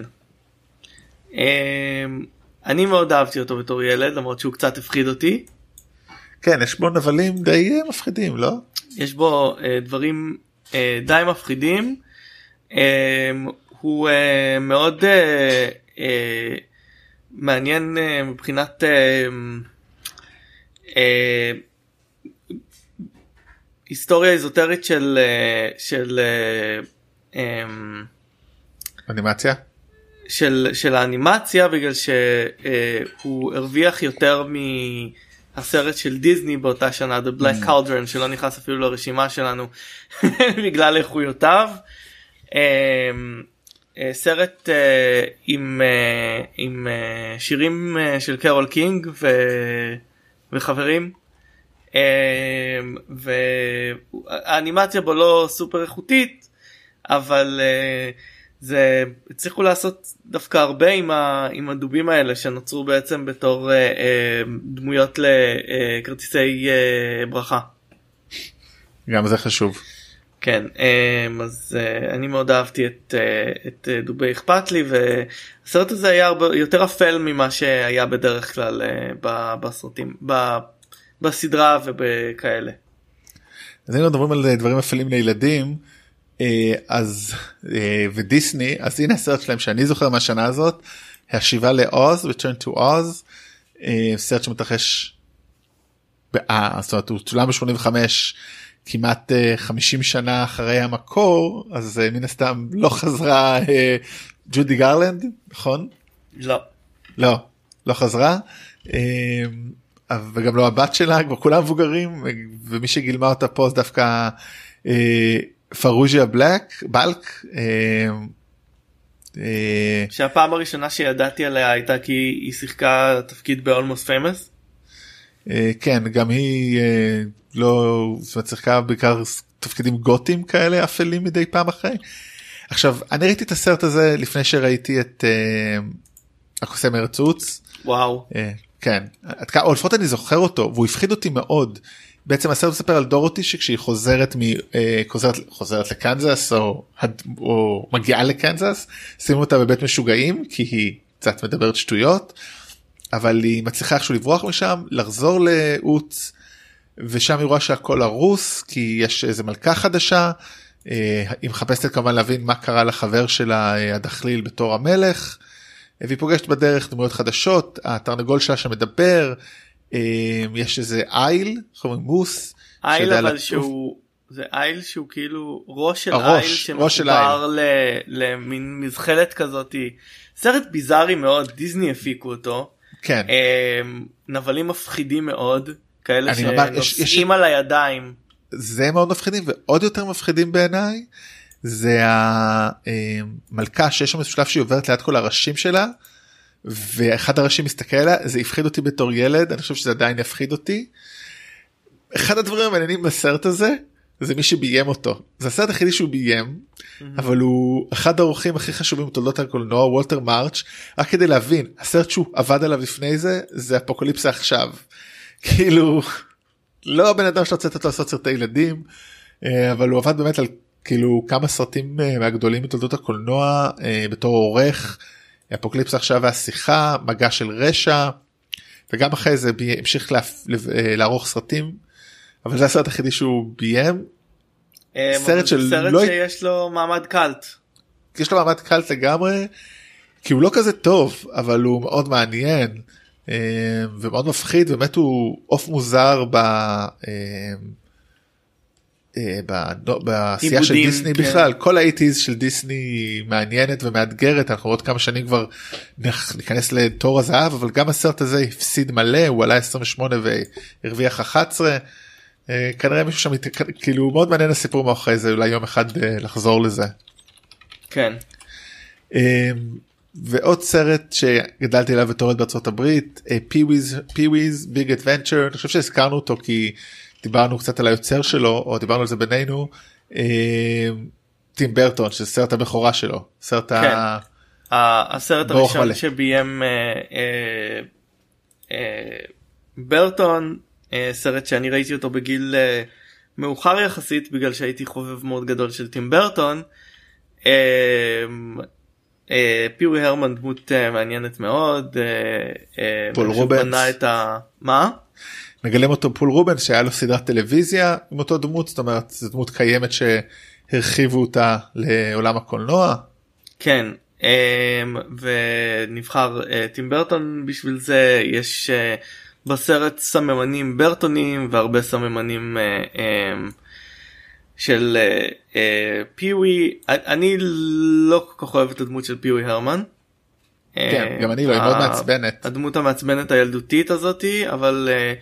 אמ, אני מאוד אהבתי אותו בתור ילד למרות שהוא קצת הפחיד אותי. כן יש בו נבלים די אה, מפחידים לא? יש בו אה, דברים אה, די מפחידים. הוא אה, מאוד אה, אה, מעניין אה, מבחינת אה, אה, היסטוריה איזוטרית של אה, של אנימציה? של של האנימציה בגלל שהוא הרוויח יותר מהסרט של דיסני באותה שנה The Black Cauldron שלא נכנס אפילו לרשימה שלנו בגלל איכויותיו. אה, אה, סרט אה, עם אה, עם שירים של קרול קינג ו, וחברים. אה, והאנימציה בו לא סופר איכותית אבל אה, זה הצליחו לעשות דווקא הרבה עם, ה, עם הדובים האלה שנוצרו בעצם בתור אה, אה, דמויות לכרטיסי אה, ברכה. גם זה חשוב. כן אה, אז אה, אני מאוד אהבתי את, אה, את אה, דובי אכפת לי והסרט הזה היה הרבה יותר אפל ממה שהיה בדרך כלל אה, ב- בסרטים ב, בסדרה ובכאלה. אז אם מדברים על דברים אפלים לילדים אה, אז אה, ודיסני אז הנה הסרט שלהם שאני זוכר מהשנה הזאת השיבה לעוז return to עוז אה, סרט שמתרחש. אה, זאת אומרת הוא צולם ב-85 כמעט אה, 50 שנה אחרי המקור אז אה, מן הסתם לא חזרה אה, ג'ודי גרלנד נכון? לא. לא לא חזרה אה, וגם לא הבת שלה כבר כולם מבוגרים ומי שגילמה אותה פה זה דווקא אה, פרוז'יה בלק בלק. אה, אה, שהפעם הראשונה שידעתי עליה הייתה כי היא שיחקה תפקיד ב-Almost Famous. אה, כן גם היא לא שיחקה בעיקר תפקידים גותיים כאלה אפלים מדי פעם אחרי. עכשיו אני ראיתי את הסרט הזה לפני שראיתי את הקוסם ארץ עוץ. וואו. כן או לפחות אני זוכר אותו והוא הפחיד אותי מאוד. בעצם הסרט מספר על דורותי שכשהיא חוזרת מ... אה, חוזרת, חוזרת לקנזס או, או מגיעה לקנזס שימו אותה בבית משוגעים כי היא קצת מדברת שטויות אבל היא מצליחה איכשהו לברוח משם לחזור לעוץ ושם היא רואה שהכל הרוס כי יש איזה מלכה חדשה. אה, היא מחפשת כמובן להבין מה קרה לחבר שלה אה, הדחליל בתור המלך. והיא פוגשת בדרך דמויות חדשות התרנגול שלה שמדבר יש איזה איל איך אומרים מוס. אייל אבל. שהוא זה אייל שהוא כאילו ראש של הראש, אייל שמחובר למין מזחלת כזאתי סרט ביזארי מאוד דיסני הפיקו אותו כן אמ, נבלים מפחידים מאוד כאלה שנוסעים על הידיים זה מאוד מפחידים ועוד יותר מפחידים בעיניי זה המלכה שיש שם איזה שלב שהיא עוברת ליד כל הראשים שלה ואחד הראשים מסתכל עליה זה הפחיד אותי בתור ילד אני חושב שזה עדיין יפחיד אותי. אחד הדברים המעניינים בסרט הזה זה מי שביים אותו. זה הסרט היחידי שהוא ביים אבל הוא אחד האורחים הכי חשובים בתולדות הקולנוע וולטר מרץ' רק כדי להבין הסרט שהוא עבד עליו לפני זה זה אפוקליפסה עכשיו. כאילו לא הבן אדם שרוצה לתת לו לעשות סרטי ילדים אה, אבל הוא עבד באמת על כאילו כמה סרטים אה, מהגדולים בתולדות הקולנוע אה, בתור עורך אפוקליפסה עכשיו והשיחה מגע של רשע וגם אחרי זה בי- המשיך להפ- אה, לערוך סרטים אבל זה הסרט היחידי שהוא ביים. אמ, סרט של סרט לא- שיש לו מעמד קאלט. יש לו מעמד קלט לגמרי כי הוא לא כזה טוב אבל הוא מאוד מעניין אה, ומאוד מפחיד באמת הוא עוף מוזר ב... אה, בעשייה של דיסני כן. בכלל. כל האיטיז של דיסני מעניינת ומאתגרת. אנחנו עוד כמה שנים כבר ניכנס לתור הזהב אבל גם הסרט הזה הפסיד מלא. הוא עלה 28 והרוויח 11 אה, כנראה מישהו שם כאילו מאוד מעניין הסיפור מאחורי זה. אולי יום אחד אה, לחזור לזה. כן. ועוד סרט שגדלתי עליו בתור ילד בארצות הברית Pee-wee's Pee-wee's Big Adventure אני חושב שהזכרנו אותו כי דיברנו קצת על היוצר שלו או דיברנו על זה בינינו אמ, טים ברטון שזה סרט הבכורה שלו סרט ה... ה- הסרט הראשון מלא. שביים אה, אה, אה, ברטון אה, סרט שאני ראיתי אותו בגיל אה, מאוחר יחסית בגלל שהייתי חובב מאוד גדול של טים ברטון. אה, אה, פיווי הרמן דמות אה, מעניינת מאוד. אה, אה, פול רובנס. בנה את ה... מה? מגלם אותו פול רובנס שהיה לו סדרת טלוויזיה עם אותו דמות זאת אומרת זו דמות קיימת שהרחיבו אותה לעולם הקולנוע. כן אמ, ונבחר אה, טים ברטון בשביל זה יש אה, בסרט סממנים ברטונים והרבה סממנים אה, אמ, של פיווי אני לא כל כך אוהב את הדמות של פיווי הרמן. כן, גם אני לא, היא מאוד מעצבנת. הדמות המעצבנת הילדותית הזאתי אבל אה,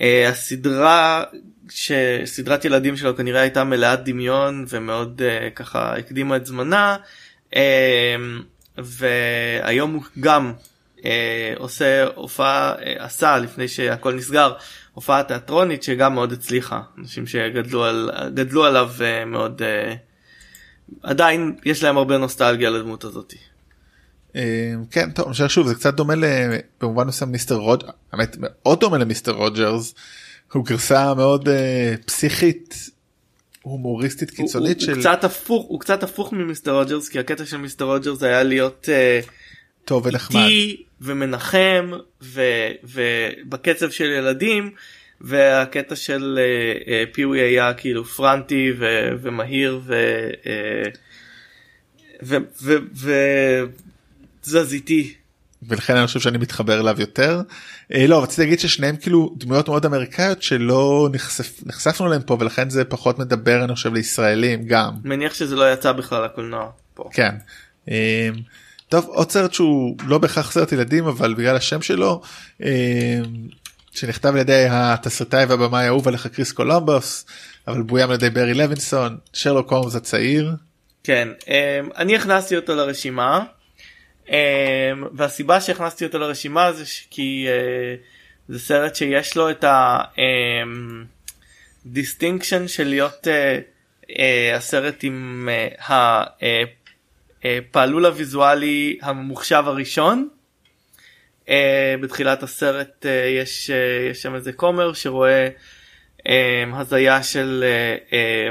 הסדרה שסדרת ילדים שלו כנראה הייתה מלאת דמיון ומאוד אה, ככה הקדימה את זמנה אה, והיום הוא גם אה, עושה הופעה אה, עשה לפני שהכל נסגר הופעה תיאטרונית שגם מאוד הצליחה אנשים שגדלו על גדלו עליו אה, מאוד אה, עדיין יש להם הרבה נוסטלגיה לדמות הזאת. אה, כן טוב שוב זה קצת דומה במובן מסוים מיסטר רוג'ר האמת מאוד דומה למיסטר רוג'רס. הוא גרסה מאוד אה, פסיכית הומוריסטית קיצונית של הוא קצת הפוך הוא קצת הפוך ממיסטר רוג'רס כי הקטע של מיסטר רוג'רס היה להיות אה, טוב ונחמד. איטי ומנחם ובקצב של ילדים והקטע של אה, פיווי היה כאילו frantic ו, ומהיר ו, אה, ו, תזזיתי. ולכן אני חושב שאני מתחבר אליו יותר. אה, לא רציתי להגיד ששניהם כאילו דמויות מאוד אמריקאיות שלא נחשף, נחשפנו אליהם פה ולכן זה פחות מדבר אני חושב לישראלים גם. מניח שזה לא יצא בכלל לקולנוע פה. כן. אה, טוב עוד סרט שהוא לא בהכרח סרט ילדים אבל בגלל השם שלו אה, שנכתב על ידי התסריטאי והבמאי האהוב עליך קריס קולומבוס אבל בוים על ידי ברי לוינסון שרלוק הולמס הצעיר. כן, אמ, אני הכנסתי אותו לרשימה, והסיבה שהכנסתי אותו לרשימה זה ש- כי אה, זה סרט שיש לו את ה distinction של להיות אה, אה, הסרט עם אה, הפעלול הוויזואלי הממוחשב הראשון. אה, בתחילת הסרט אה, יש אה, יש שם איזה כומר שרואה אה, הזיה של אה,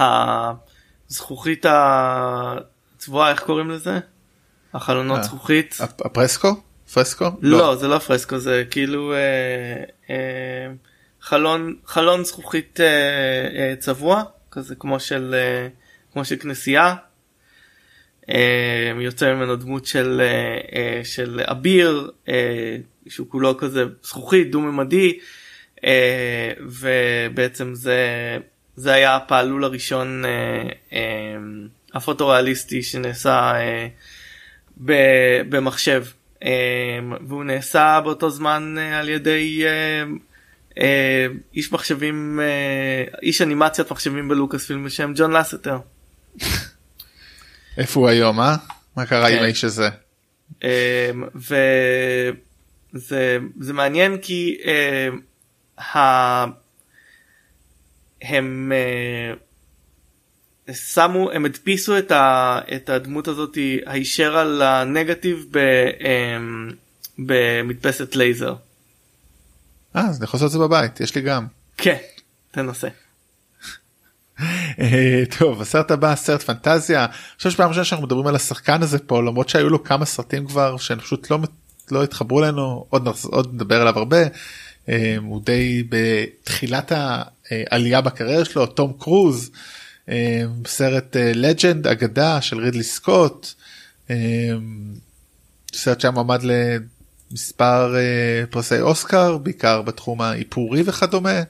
אה, הזכוכית הצבועה איך קוראים לזה? החלונות אה. זכוכית? הפ- הפרסקו? פרסקו? לא זה לא פרסקו זה כאילו אה, אה, חלון חלון זכוכית אה, אה, צבוע כזה כמו של אה, כמו של כנסייה. אה, יוצא ממנו דמות של אה, אה, של אביר אה, שהוא כולו כזה זכוכית דו ממדי אה, ובעצם זה זה היה הפעלול הראשון אה, אה, הפוטוריאליסטי שנעשה אה, במחשב אה, והוא נעשה באותו זמן אה, על ידי אה, איש מחשבים איש אנימציית מחשבים בלוקאס פילם בשם ג'ון לסטר. איפה הוא היום אה? מה קרה עם כן. האיש הזה? וזה זה מעניין כי. הם שמו הם הדפיסו את, ה... את הדמות הזאת הישר על הנגטיב ב... אמ, במדפסת לייזר. אה אז אני יכול לעשות את זה בבית יש לי גם. כן, תנסה. אה, טוב הסרט הבא סרט פנטזיה אני חושב שפעם ראשונה שאנחנו מדברים על השחקן הזה פה למרות שהיו לו כמה סרטים כבר שהם פשוט לא לא התחברו אלינו עוד עוד נדבר עליו הרבה. אה, הוא די בתחילת העלייה בקריירה שלו תום קרוז אה, סרט לג'נד אגדה של רידלי סקוט. אה, סרט שהיה מועמד למספר אה, פרסי אוסקר בעיקר בתחום האיפורי וכדומה.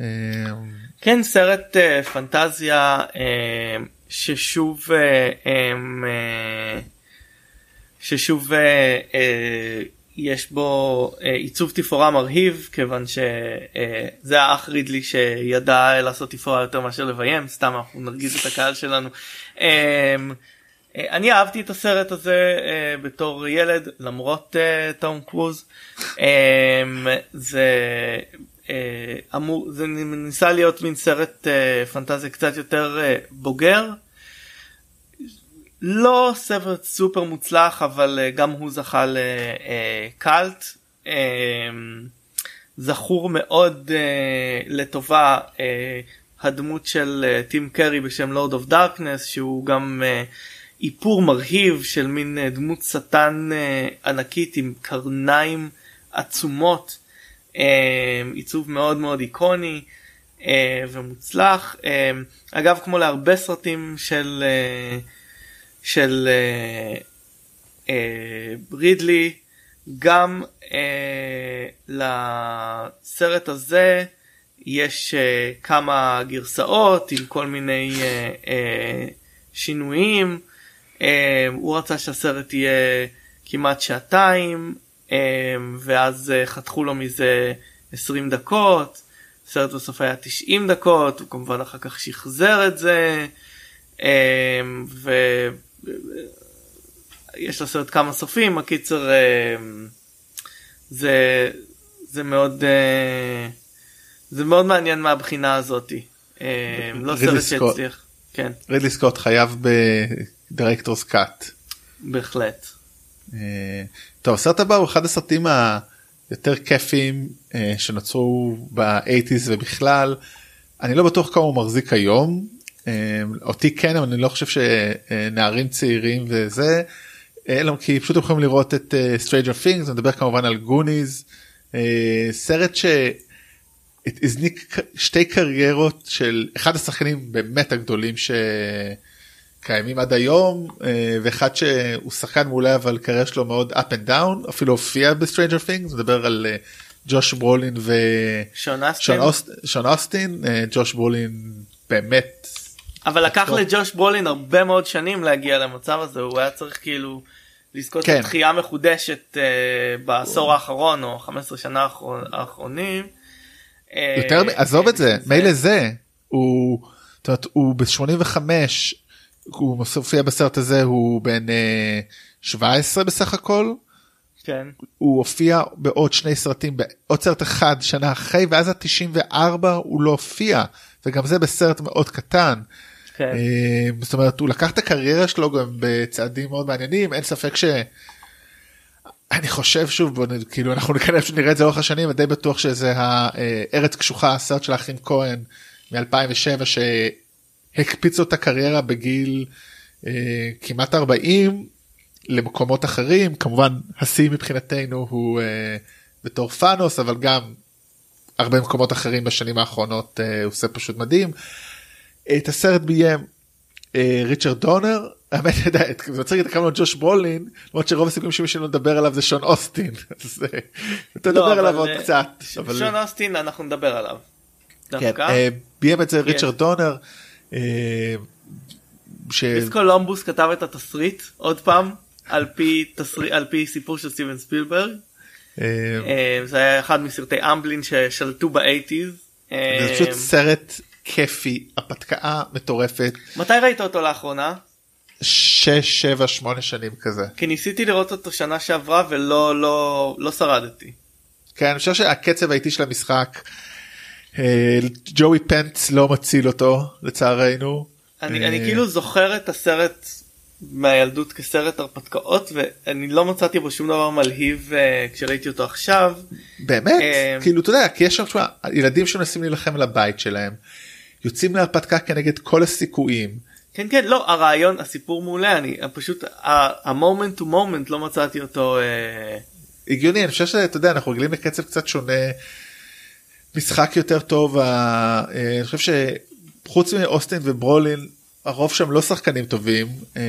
אה, כן סרט פנטזיה ששוב ששוב יש בו uh, עיצוב תפאורה מרהיב כיוון שזה האח רידלי שידע לעשות תפאורה יותר מאשר לביים סתם אנחנו נרגיז את הקהל שלנו. Um, uh, אני אהבתי את הסרט הזה בתור ילד למרות תום קרוז um, זה אה, אמור זה ניסה להיות מין סרט אה, פנטזיה קצת יותר אה, בוגר. לא סרט סופר מוצלח אבל אה, גם הוא זכה לקאלט. זכור מאוד לטובה הדמות של טים קרי בשם לורד אוף דארקנס שהוא גם איפור מרהיב של מין דמות שטן ענקית עם קרניים עצומות עיצוב מאוד מאוד איקוני. ומוצלח אגב כמו להרבה סרטים של של רידלי גם לסרט הזה יש כמה גרסאות עם כל מיני שינויים. הוא רצה שהסרט יהיה כמעט שעתיים ואז חתכו לו מזה 20 דקות. הסרט בסוף היה 90 דקות הוא כמובן אחר כך שחזר את זה ויש לסרט כמה סופים הקיצר זה זה מאוד זה מאוד מעניין מהבחינה הזאתי לא סרט שהצליח. כן. רידלי סקוט חייב בדירקטורס קאט. בהחלט. טוב הסרט הבא הוא אחד הסרטים היותר כיפים שנוצרו ב-80's ובכלל אני לא בטוח כמה הוא מחזיק היום אותי כן אבל אני לא חושב שנערים צעירים וזה אלא כי פשוט יכולים לראות את Stranger Things נדבר כמובן על גוניז סרט שהזניק שתי קריירות של אחד השחקנים באמת הגדולים שקיימים עד היום ואחד שהוא שחקן מעולה אבל קריירה שלו מאוד up and down אפילו הופיע ב-Stranger Things נדבר על ג'וש ברולין ושון אוסטין. ג'וש ברולין באמת אבל לקח לג'וש ברולין הרבה מאוד שנים להגיע למצב הזה הוא היה צריך כאילו לזכות כן. לתחייה מחודשת uh, בעשור האחרון או 15 שנה האחרונים. יותר uh, עזוב את זה מילא זה הוא הוא ב-85 הוא מופיע בסרט הזה הוא בן uh, 17 בסך הכל. כן. הוא הופיע בעוד שני סרטים בעוד סרט אחד שנה אחרי ואז ה-94 הוא לא הופיע וגם זה בסרט מאוד קטן. כן. זאת אומרת הוא לקח את הקריירה שלו גם בצעדים מאוד מעניינים אין ספק ש... אני חושב שוב בוא, כאילו אנחנו כנראה שנראה את זה לאורך השנים ודי בטוח שזה הארץ קשוחה הסרט של האחים כהן מ-2007 שהקפיץ לו את הקריירה בגיל אה, כמעט 40 למקומות אחרים כמובן השיא מבחינתנו הוא אה, בתור תאנוס אבל גם הרבה מקומות אחרים בשנים האחרונות אה, הוא עושה פשוט מדהים. את הסרט ביים אה, ריצ'רד דונר האמת זה מצחיק את כמה ג'וש ברולין למרות שרוב הסיכויים שמי שלא נדבר עליו זה שון אסטין אז אתה לא, נדבר עליו עוד קצת. שון אוסטין אנחנו נדבר עליו. כן, ביים את זה ריצ'רד דונר. קריס קולומבוס כתב את התסריט עוד פעם על פי תסריט על פי סיפור של סטיבן ספילברג. זה היה אחד מסרטי אמבלין ששלטו באייטיז. זה פשוט סרט כיפי הפתקאה מטורפת. מתי ראית אותו לאחרונה? 6 7 8 שנים כזה. כי ניסיתי לראות אותו שנה שעברה ולא לא לא שרדתי. כן אני חושב שהקצב האיטי של המשחק ג'וי פנץ לא מציל אותו לצערנו. אני, אני כאילו זוכר את הסרט מהילדות כסרט הרפתקאות ואני לא מצאתי בו שום דבר מלהיב uh, כשראיתי אותו עכשיו. באמת? כאילו אתה יודע כי יש שם ילדים שמנסים להילחם על הבית שלהם יוצאים להרפתקה כנגד כל הסיכויים. כן כן לא הרעיון הסיפור מעולה אני פשוט ה moment to moment לא מצאתי אותו. Uh... הגיוני אני חושב שאתה יודע אנחנו רגילים לקצב קצת שונה. משחק יותר טוב אני חושב שחוץ מאוסטין וברולין הרוב שם לא שחקנים טובים אה,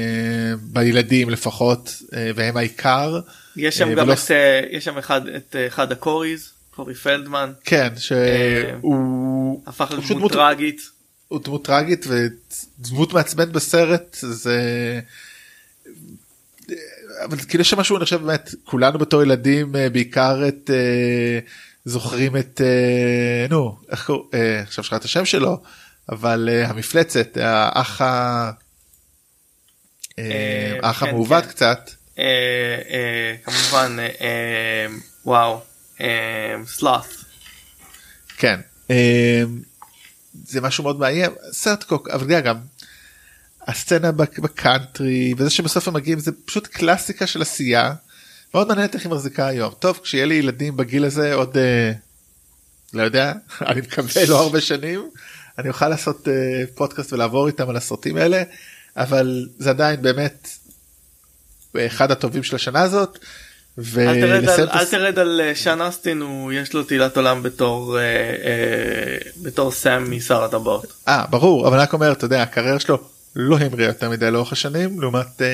בילדים לפחות אה, והם העיקר. יש שם אה, גם ולא... את, אה, יש שם אחד את אה, אחד הקוריז קורי פלדמן כן שהוא אה, הפך לדמות טראגית. הוא דמות טראגית ודמות מעצבנת בסרט זה. אבל כאילו יש שם משהו אני חושב באמת כולנו בתור ילדים בעיקר את זוכרים את נו איך קוראים עכשיו שכחת את השם שלו. אבל המפלצת האח האח כן, המעוות כן. קצת. כמובן וואו סלאט. כן uh, זה משהו מאוד מאיים סרט קוק אבל גם הסצנה בקאנטרי וזה שבסוף הם מגיעים זה פשוט קלאסיקה של עשייה מאוד מעניינת איך היא מחזיקה היום טוב כשיהיה לי ילדים בגיל הזה עוד אה, לא יודע אני מקווה לא הרבה שנים אני אוכל לעשות אה, פודקאסט ולעבור איתם על הסרטים האלה אבל זה עדיין באמת אחד הטובים של השנה הזאת. אל תרד על, אל תרד על אה, שאן אסטין הוא יש לו תהילת עולם בתור אה, אה, בתור סאם משר הטבעות. אה ברור אבל רק אומר אתה יודע הקריירה שלו לא המריאה יותר מדי לאורך השנים לעומת אה,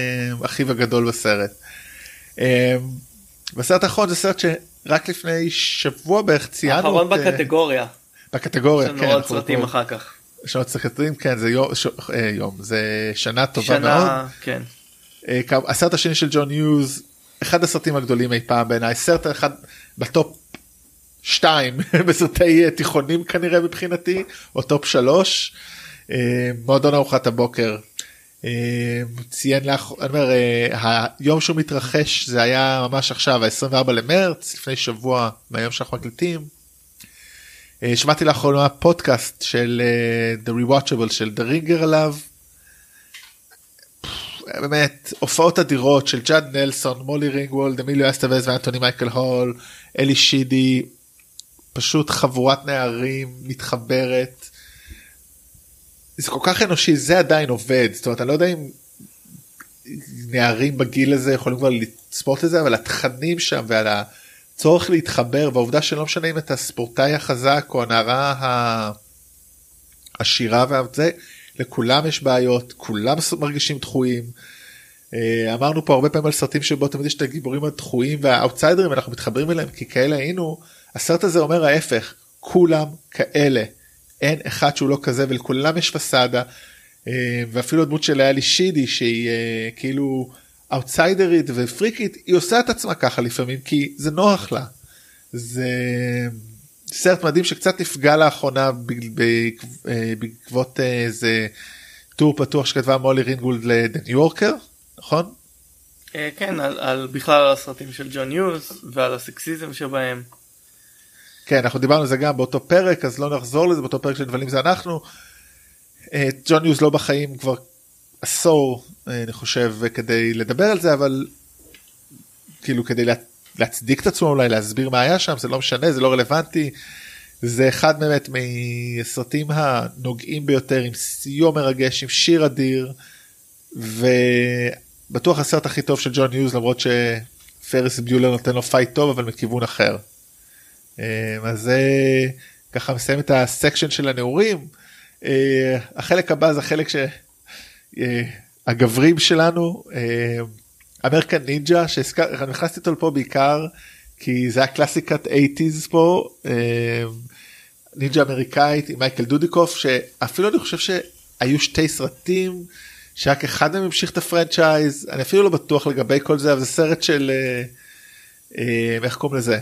אחיו הגדול בסרט. אה, בסרט האחרון זה סרט שרק לפני שבוע בערך ציינו. האחרון את, בקטגוריה. בקטגוריה. יש לנו כן, עוד סרטים אחר כך. יש עוד סרטים כן זה יום, ש, אה, יום זה שנה טובה שנה, מאוד. כן. אה, הסרט השני של ג'ון יוז, אחד הסרטים הגדולים אי פעם בעיניי סרט אחד ב top 2 בסרטי תיכונים כנראה מבחינתי או top 3 אה, מועדון ארוחת הבוקר. אה, ציין לך, אני אומר, אה, היום שהוא מתרחש זה היה ממש עכשיו ה-24 למרץ לפני שבוע מהיום שאנחנו מקליטים. שמעתי לאחרונה פודקאסט של The Rewatchable של The Ringer עליו. באמת הופעות אדירות של ג'אד נלסון, מולי רינגוולד, אמיליו אסטווז ואנטוני מייקל הול, אלי שידי, פשוט חבורת נערים מתחברת. זה כל כך אנושי זה עדיין עובד זאת אומרת אני לא יודע אם נערים בגיל הזה יכולים כבר לצפות לזה אבל התכנים שם ועל הצורך להתחבר והעובדה שלא משנה אם אתה ספורטאי החזק או הנערה העשירה וזה לכולם יש בעיות כולם מרגישים דחויים. אה, אמרנו פה הרבה פעמים על סרטים שבו תמיד יש את הגיבורים הדחויים והאוטסיידרים אנחנו מתחברים אליהם כי כאלה היינו הסרט הזה אומר ההפך כולם כאלה אין אחד שהוא לא כזה ולכולם יש פסאדה אה, ואפילו הדמות של אלי שידי שהיא אה, כאילו אאוטסיידרית ופריקית היא עושה את עצמה ככה לפעמים כי זה נוח לה. זה סרט מדהים שקצת נפגע לאחרונה אה, בעקבות איזה טור פתוח שכתבה מולי רינגולד לדה ניו יורקר נכון? כן על, על בכלל הסרטים של ג'ון יוס ועל הסקסיזם שבהם. כן אנחנו דיברנו על זה גם באותו פרק אז לא נחזור לזה באותו פרק של דברים זה אנחנו. אה, ג'ון יוז לא בחיים כבר עשור אה, אני חושב כדי לדבר על זה אבל כאילו כדי לה, להצדיק את עצמו אולי להסביר מה היה שם זה לא משנה זה לא רלוונטי. זה אחד באמת מהסרטים הנוגעים ביותר עם סיוע מרגש עם שיר אדיר ובטוח הסרט הכי טוב של ג'ון יוז למרות שפריס ביולר נותן לו fight טוב אבל מכיוון אחר. אה, אז זה ככה מסיים את ה section של הנעורים. אה, החלק הבא זה החלק שהגברים אה, שלנו, אמריקן נינג'ה, שהכנסתי אותו לפה בעיקר כי זה היה קלאסיקת 80's פה, נינג'ה אמריקאית עם מייקל דודיקוף, שאפילו אני חושב שהיו שתי סרטים. שרק אחד מהם המשיך את ה franchise אני אפילו לא בטוח לגבי כל זה אבל זה סרט של איך קוראים לזה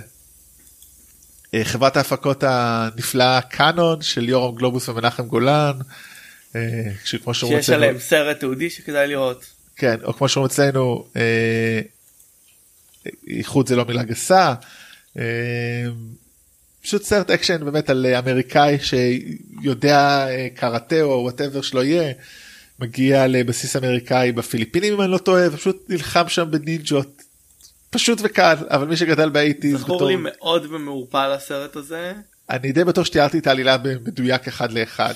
אה, חברת ההפקות הנפלאה קאנון של יורם גלובוס ומנחם גולן. אה, שכמו שאומרים שיש עליהם סרט תעודי שכדאי לראות. כן או כמו שאומרים אצלנו אה, איחוד זה לא מילה גסה. פשוט סרט אקשן באמת על אמריקאי שיודע קראטה או whatever שלא יהיה מגיע לבסיס אמריקאי בפיליפינים אם אני לא טועה ופשוט נלחם שם בנינג'ות פשוט וקל אבל מי שגדל ב eighties זכור בתור... לי מאוד במעורפל הסרט הזה. אני די בטוח שתיארתי את העלילה במדויק אחד לאחד.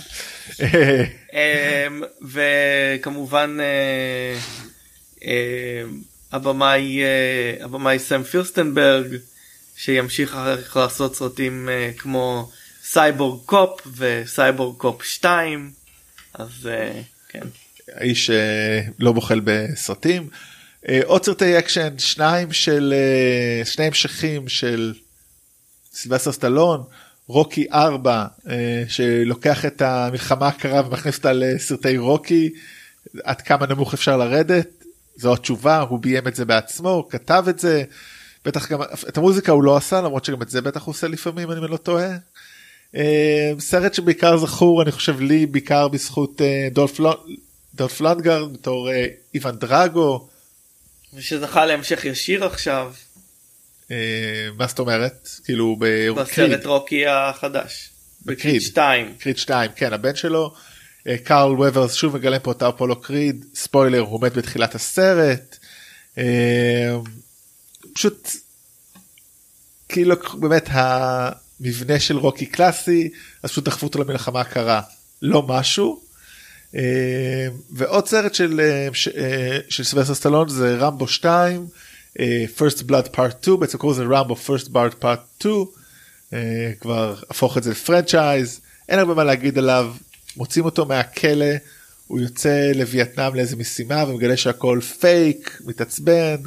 אמ, וכמובן אה, אמ, הבמאי אה, הבמאי סם פירסטנברג שימשיך אחר כך לעשות סרטים אה, כמו סייבורג קופ וסייבורג קופ 2 אז כן. האיש לא בוחל בסרטים. אה, עוד סרטי אקשן שניים של אה, שני המשכים של סילבסטר סטלון רוקי 4 אה, שלוקח את המלחמה הקרה ומכניס אותה לסרטי רוקי עד כמה נמוך אפשר לרדת זו התשובה הוא ביים את זה בעצמו כתב את זה בטח גם את המוזיקה הוא לא עשה למרות שגם את זה בטח הוא עושה לפעמים אני לא טועה. סרט שבעיקר זכור אני חושב לי בעיקר בזכות דולף לונדגרן בתור איוון דרגו. ושזכה להמשך ישיר עכשיו. אה, מה זאת אומרת? כאילו בסרט רוקי החדש. בקריד 2. קריד 2 כן הבן שלו. אה, קארל וות'רס שוב מגלם פה את אפולו קריד ספוילר הוא מת בתחילת הסרט. אה, פשוט כאילו באמת המבנה של רוקי קלאסי אז פשוט דחפו אותו למלחמה הקרה לא משהו. ועוד סרט של של סילבסטר סטלון זה רמבו 2 first blood part 2 בעצם קוראים לזה רמבו first blood part 2 כבר הפוך את זה לפרנצ'ייז אין הרבה מה להגיד עליו מוצאים אותו מהכלא הוא יוצא לווייטנאם לאיזה משימה ומגלה שהכל פייק מתעצבן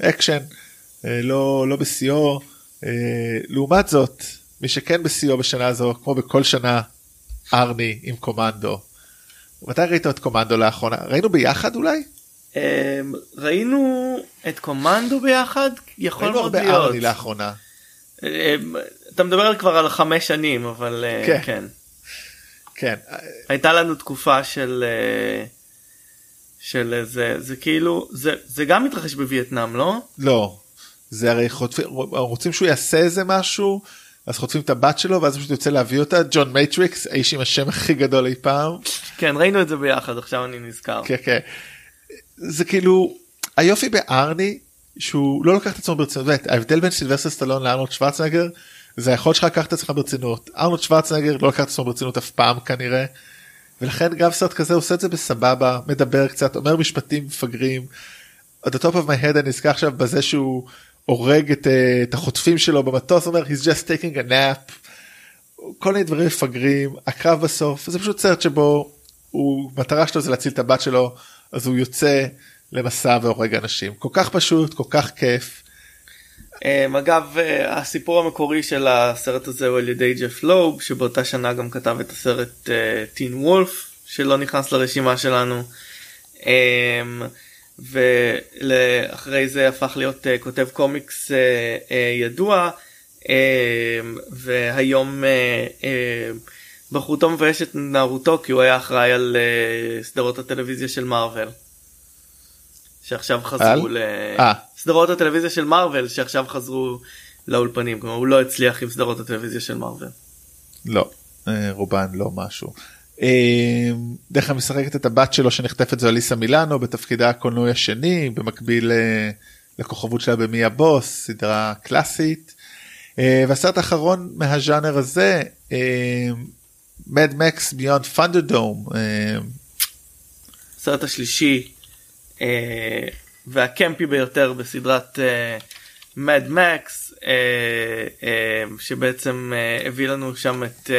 אקשן לא לא בשיאו לעומת זאת מי שכן בשיאו בשנה הזו כמו בכל שנה ארני עם קומנדו. מתי ראית את קומנדו לאחרונה? ראינו ביחד אולי? אמ, ראינו את קומנדו ביחד? יכול מאוד להיות. ראינו הרבה ארני לאחרונה. אמ, אתה מדבר כבר על חמש שנים אבל אה, כן. כן. כן. הייתה לנו תקופה של אה, של זה זה כאילו זה זה גם מתרחש בווייטנאם לא? לא. זה הרי חוטפים רוצים שהוא יעשה איזה משהו אז חוטפים את הבת שלו ואז פשוט יוצא להביא אותה ג'ון מייטריקס האיש עם השם הכי גדול אי פעם. כן ראינו את זה ביחד עכשיו אני נזכר. כן כן. זה כאילו היופי בארני שהוא לא לוקח את עצמו ברצינות ההבדל בין סילבסטר סטלון לארנולד שוורצנגר זה היכולת שלך לקחת את עצמך ברצינות ארנולד שוורצנגר לא לקח את עצמו ברצינות אף פעם כנראה. ולכן גם סרט כזה עושה את זה בסבבה מדבר קצת אומר משפטים מפגרים. at the top of my אני נזכר עכשיו בזה שהוא הורג את, אה, את החוטפים שלו במטוס אומר he's just taking a nap. כל מיני דברים מפגרים הקרב בסוף זה פשוט סרט שבו הוא מטרה שלו זה להציל את הבת שלו אז הוא יוצא למסע והורג אנשים כל כך פשוט כל כך כיף. Um, אגב uh, הסיפור המקורי של הסרט הזה הוא על ידי ג'ף לוב שבאותה שנה גם כתב את הסרט טין uh, וולף שלא נכנס לרשימה שלנו. Um, ואחרי זה הפך להיות uh, כותב קומיקס ידוע uh, והיום uh, בחרותו מבייש את נערותו כי הוא היה אחראי על uh, סדרות הטלוויזיה של מארוול. שעכשיו חזרו ל... סדרות הטלוויזיה של מארוול שעכשיו חזרו לאולפנים כלומר הוא לא הצליח עם סדרות הטלוויזיה של מארוול. לא רובן לא משהו. אה, דרך כלל משחקת את הבת שלו שנחטפת זו אליסה מילאנו בתפקידה הקולנועי השני במקביל אה, לכוכבות שלה במי הבוס סדרה קלאסית. אה, והסרט האחרון מהז'אנר הזה מד מקס ביונד פונדרדום. הסרט השלישי והקמפי ביותר בסדרת מד מקס שבעצם הביא לנו שם את.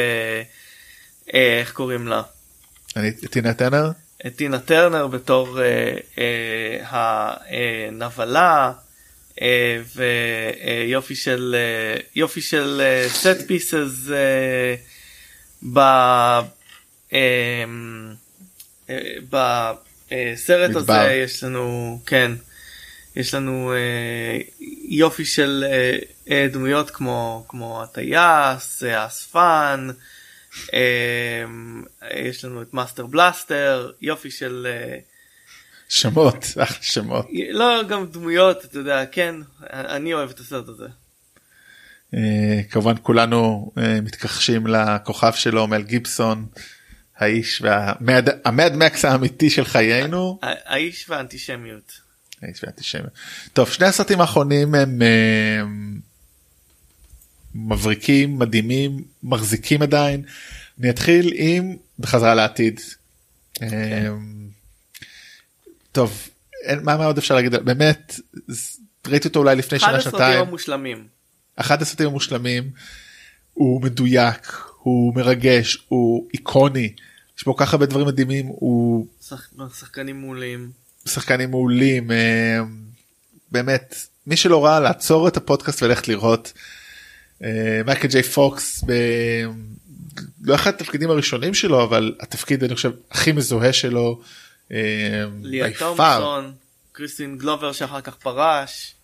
אה, איך קוראים לה? אני טינה טרנר? את טינה טרנר בתור אה, אה, הנבלה אה, ויופי של אה, יופי של set pieces אה, ב... אה, אה, בסרט מדבר. הזה יש לנו כן יש לנו אה, יופי של אה, אה, דמויות כמו כמו הטייס האספן אה, יש לנו את מאסטר בלאסטר יופי של אה, שמות שמות לא גם דמויות אתה יודע כן אני אוהב את הסרט הזה. אה, כמובן כולנו אה, מתכחשים לכוכב שלו מל גיבסון האיש והמד מקס האמיתי של חיינו האיש והאנטישמיות. האיש והאנטישמיות. טוב שני הסרטים האחרונים הם מבריקים מדהימים מחזיקים עדיין. אני אתחיל עם בחזרה לעתיד. טוב מה עוד אפשר להגיד באמת ראיתי אותו אולי לפני שנה שנתיים. אחד הסרטים המושלמים. אחד הסרטים המושלמים. הוא מדויק הוא מרגש הוא איקוני יש בו ככה הרבה דברים מדהימים הוא שח... שחקנים מעולים שחקנים מעולים אמ, באמת מי שלא ראה לעצור את הפודקאסט וללכת לראות אה, מייקל ג'יי פוקס ב... לא אחד התפקידים הראשונים שלו אבל התפקיד אני חושב הכי מזוהה שלו. אה, ליה תומפסון, קריסטין גלובר שאחר כך פרש.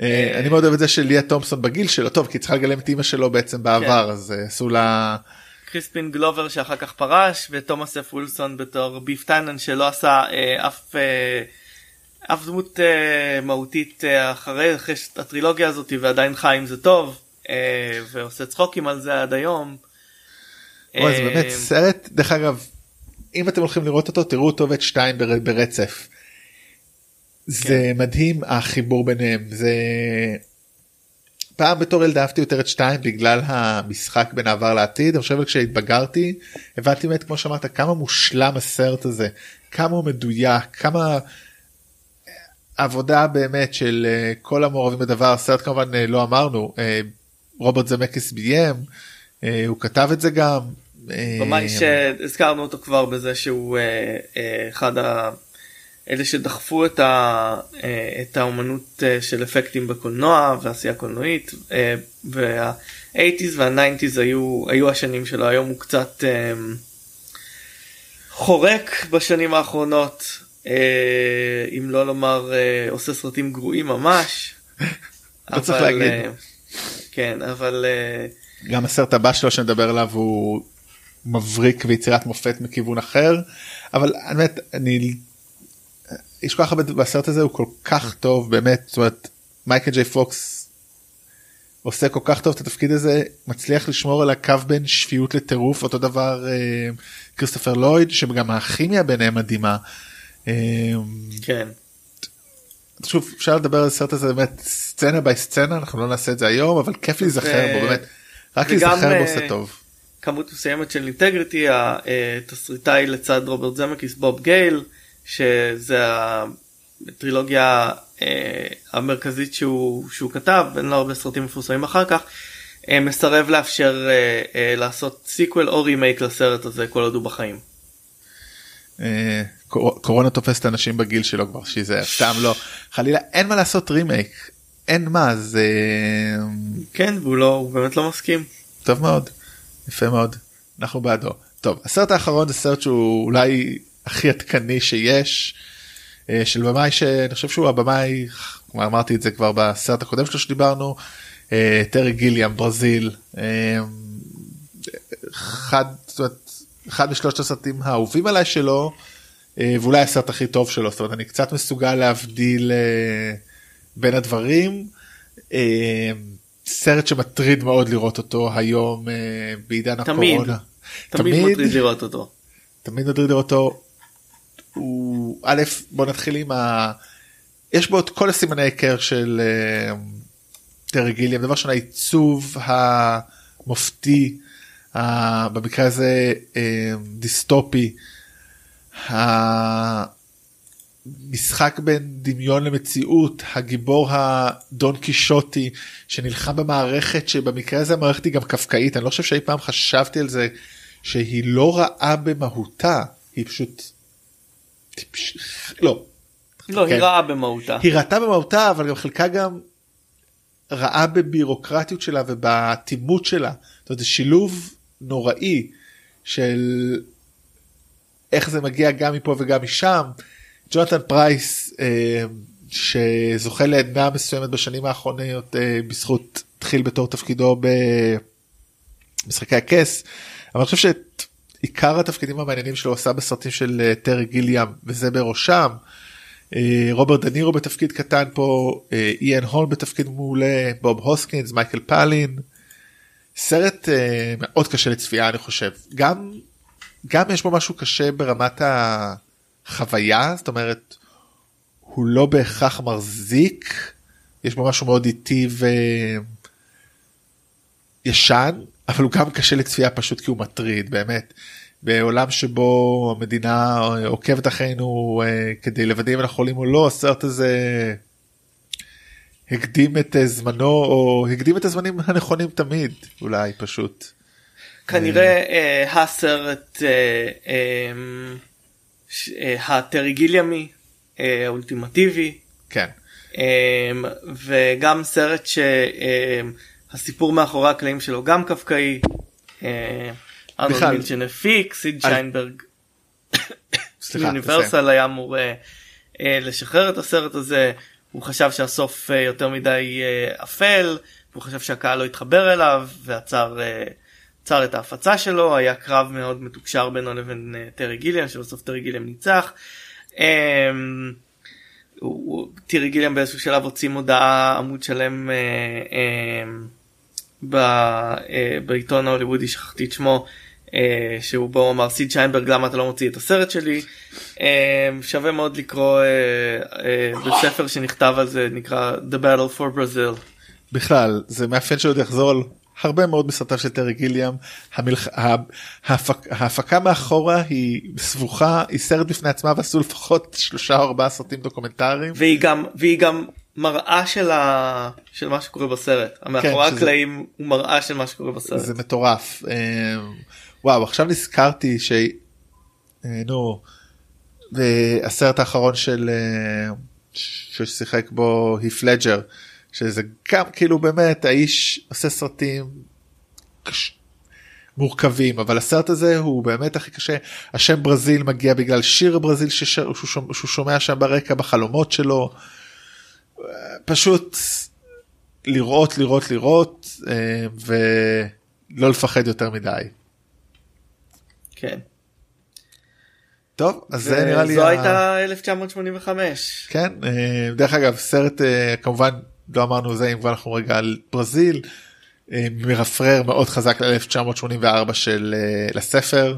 אה, אני מאוד אוהב את זה של ליה תומפסון בגיל שלו טוב כי צריכה לגלם את אימא שלו בעצם בעבר כן. אז עשו לה. קריספין גלובר שאחר כך פרש ותומאס אף ווילסון בתור ביף טאנן שלא עשה אה, אף אה, אף דמות אה, מהותית אה, אחרי, אחרי הטרילוגיה הזאת ועדיין חי עם זה טוב. אה, ועושה צחוקים על זה עד היום. וואי, זה באמת אה, סרט דרך אגב אם אתם הולכים לראות אותו תראו אותו ואת שתיים ברצף. זה מדהים החיבור ביניהם. זה פעם בתור ילד אהבתי יותר את שתיים בגלל המשחק בין העבר לעתיד. אני חושב כשהתבגרתי הבנתי באמת כמו שאמרת כמה מושלם הסרט הזה כמה הוא מדויק כמה עבודה באמת של אה, כל המעורבים בדבר. הסרט כמובן אה, לא אמרנו אה, רוברט זמקיס ביים הוא כתב את זה גם. במאי שהזכרנו אותו כבר בזה שהוא אחד ה... אלה שדחפו את, ה, את האומנות של אפקטים בקולנוע ועשייה קולנועית וה-80's וה-90's היו, היו השנים שלו היום הוא קצת חורק בשנים האחרונות אה, אם לא לומר אה, עושה סרטים גרועים ממש. לא צריך להגיד. אה, כן אבל גם הסרט הבא שלו שנדבר עליו הוא מבריק ויצירת מופת מכיוון אחר אבל באמת אני יש כל כך הרבה בסרט הזה הוא כל כך טוב באמת זאת אומרת מייקל ג'יי פוקס עושה כל כך טוב את התפקיד הזה מצליח לשמור על הקו בין שפיות לטירוף אותו דבר אה, כריסטופר לויד שגם הכימיה ביניהם מדהימה. אמ, כן. שוב אפשר לדבר על הסרט הזה באמת סצנה by סצנה אנחנו לא נעשה את זה היום אבל כיף להיזכר בו באמת רק להיזכר בו עושה אה, טוב. כמות מסוימת של integrity התסריטאי לצד רוברט זמקיס בוב גייל שזה הטרילוגיה אה, המרכזית שהוא, שהוא כתב אין לו הרבה סרטים מפורסמים אחר כך אה, מסרב לאפשר לעשות sequel או רימייק לסרט הזה כל עוד הוא בחיים. קורונה תופסת אנשים בגיל שלו כבר שזה סתם לא. חלילה אין מה לעשות רימייק אין מה זה כן והוא לא הוא באמת לא מסכים. טוב מאוד. יפה מאוד. אנחנו בעדו. טוב הסרט האחרון זה סרט שהוא אולי הכי עדכני שיש אה, של במאי שאני חושב שהוא הבמאי אמרתי את זה כבר בסרט הקודם שלו שדיברנו אה, טרי גיליאם ברזיל אה, אחד, אחד משלושת הסרטים האהובים עליי שלו. ואולי הסרט הכי טוב שלו זאת אומרת אני קצת מסוגל להבדיל בין הדברים. סרט שמטריד מאוד לראות אותו היום בעידן הקורונה. תמיד, תמיד מטריד לראות אותו. תמיד מטריד לראות אותו. הוא א' בוא נתחיל עם ה... יש בו את כל הסימני היכר של טרי גיליאם דבר ראשון העיצוב המופתי במקרה הזה דיסטופי. המשחק בין דמיון למציאות הגיבור הדון קישוטי שנלחם במערכת שבמקרה הזה המערכת היא גם קפקאית אני לא חושב שאי פעם חשבתי על זה שהיא לא רעה במהותה היא פשוט. לא. לא כן. היא רעה במהותה. היא רעה במהותה אבל גם חלקה גם רעה בבירוקרטיות שלה ובאטימות שלה. זאת אומרת, זה שילוב נוראי של איך זה מגיע גם מפה וגם משם. ג'ונתן פרייס אה, שזוכה לעדנה מסוימת בשנים האחרונות אה, בזכות התחיל בתור תפקידו במשחקי הכס. אבל אני חושב שעיקר התפקידים המעניינים שלו עשה בסרטים של אה, טרי גיליאם וזה בראשם. אה, רוברט דנירו בתפקיד קטן פה, אה, איאן הול בתפקיד מעולה, בוב הוסקינס, מייקל פאלין. סרט מאוד קשה לצפייה אני חושב גם גם יש בו משהו קשה ברמת החוויה זאת אומרת הוא לא בהכרח מחזיק יש בו משהו מאוד איטי וישן אבל הוא גם קשה לצפייה פשוט כי הוא מטריד באמת. בעולם שבו המדינה עוקבת אחרינו אה, כדי לוודא אם אנחנו חולים או לא הסרט הזה הקדים את אה, זמנו או הקדים את הזמנים הנכונים תמיד אולי פשוט. כנראה אה, הסרט אה, אה, הטרי גיליאמי האולטימטיבי. כן. וגם סרט שהסיפור מאחורי הקלעים שלו גם קפקאי. ארנולד מילצ'ן הפיק, סיד שיינברג. יוניברסל היה אמור לשחרר את הסרט הזה. הוא חשב שהסוף יותר מדי אפל, הוא חשב שהקהל לא יתחבר אליו ועצר עצר את ההפצה שלו, היה קרב מאוד מתוקשר בינו לבין טרי גיליאם, שבסוף טרי גיליאם ניצח. אמ, טרי גיליאם באיזשהו שלב הוציא מודעה עמוד שלם um, ב, uh, בעיתון ההוליוודי, שכחתי את שמו, אה, שהוא בו אמר סיד שיינברג למה אתה לא מוציא את הסרט שלי. אה, שווה מאוד לקרוא אה, אה, בספר שנכתב על זה נקרא The Battle for Brazil. בכלל זה מאפיין שעוד יחזור על הרבה מאוד בסרטיו של טרי גיליאם המלח... ההפק... ההפקה מאחורה היא סבוכה היא סרט בפני עצמה ועשו לפחות שלושה או ארבעה סרטים דוקומנטריים והיא גם והיא גם מראה של, ה... של מה שקורה בסרט. המאחורי שזה- הקלעים הוא מראה של מה שקורה בסרט. זה מטורף. אה, וואו עכשיו נזכרתי ש... אה, נו הסרט האחרון של אה, ששיחק בו היף לג'ר שזה גם כאילו באמת האיש עושה סרטים קש... מורכבים אבל הסרט הזה הוא באמת הכי קשה. השם ברזיל מגיע בגלל שיר ברזיל שש... שהוא, שומע, שם ברקע בחלומות שלו פשוט לראות לראות לראות אה, ולא לפחד יותר מדי. כן. טוב אז זה נראה לי זו הייתה 1985. כן אה, דרך אגב סרט אה, כמובן לא אמרנו זה אם כבר אנחנו רגע על ברזיל מרפרר מאוד חזק ל-1984 של לספר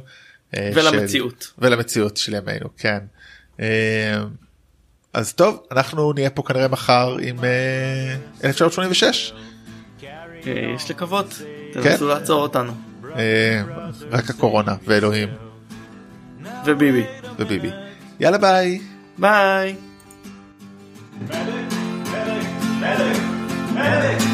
ולמציאות. של, ולמציאות של ימינו כן. אז טוב אנחנו נהיה פה כנראה מחר עם אה, 1986. אה, יש לקוות כן. תנסו לעצור אותנו. אה, רק הקורונה ואלוהים. וביבי. וביבי. יאללה ביי. ביי. Medic, medic, medic, medic.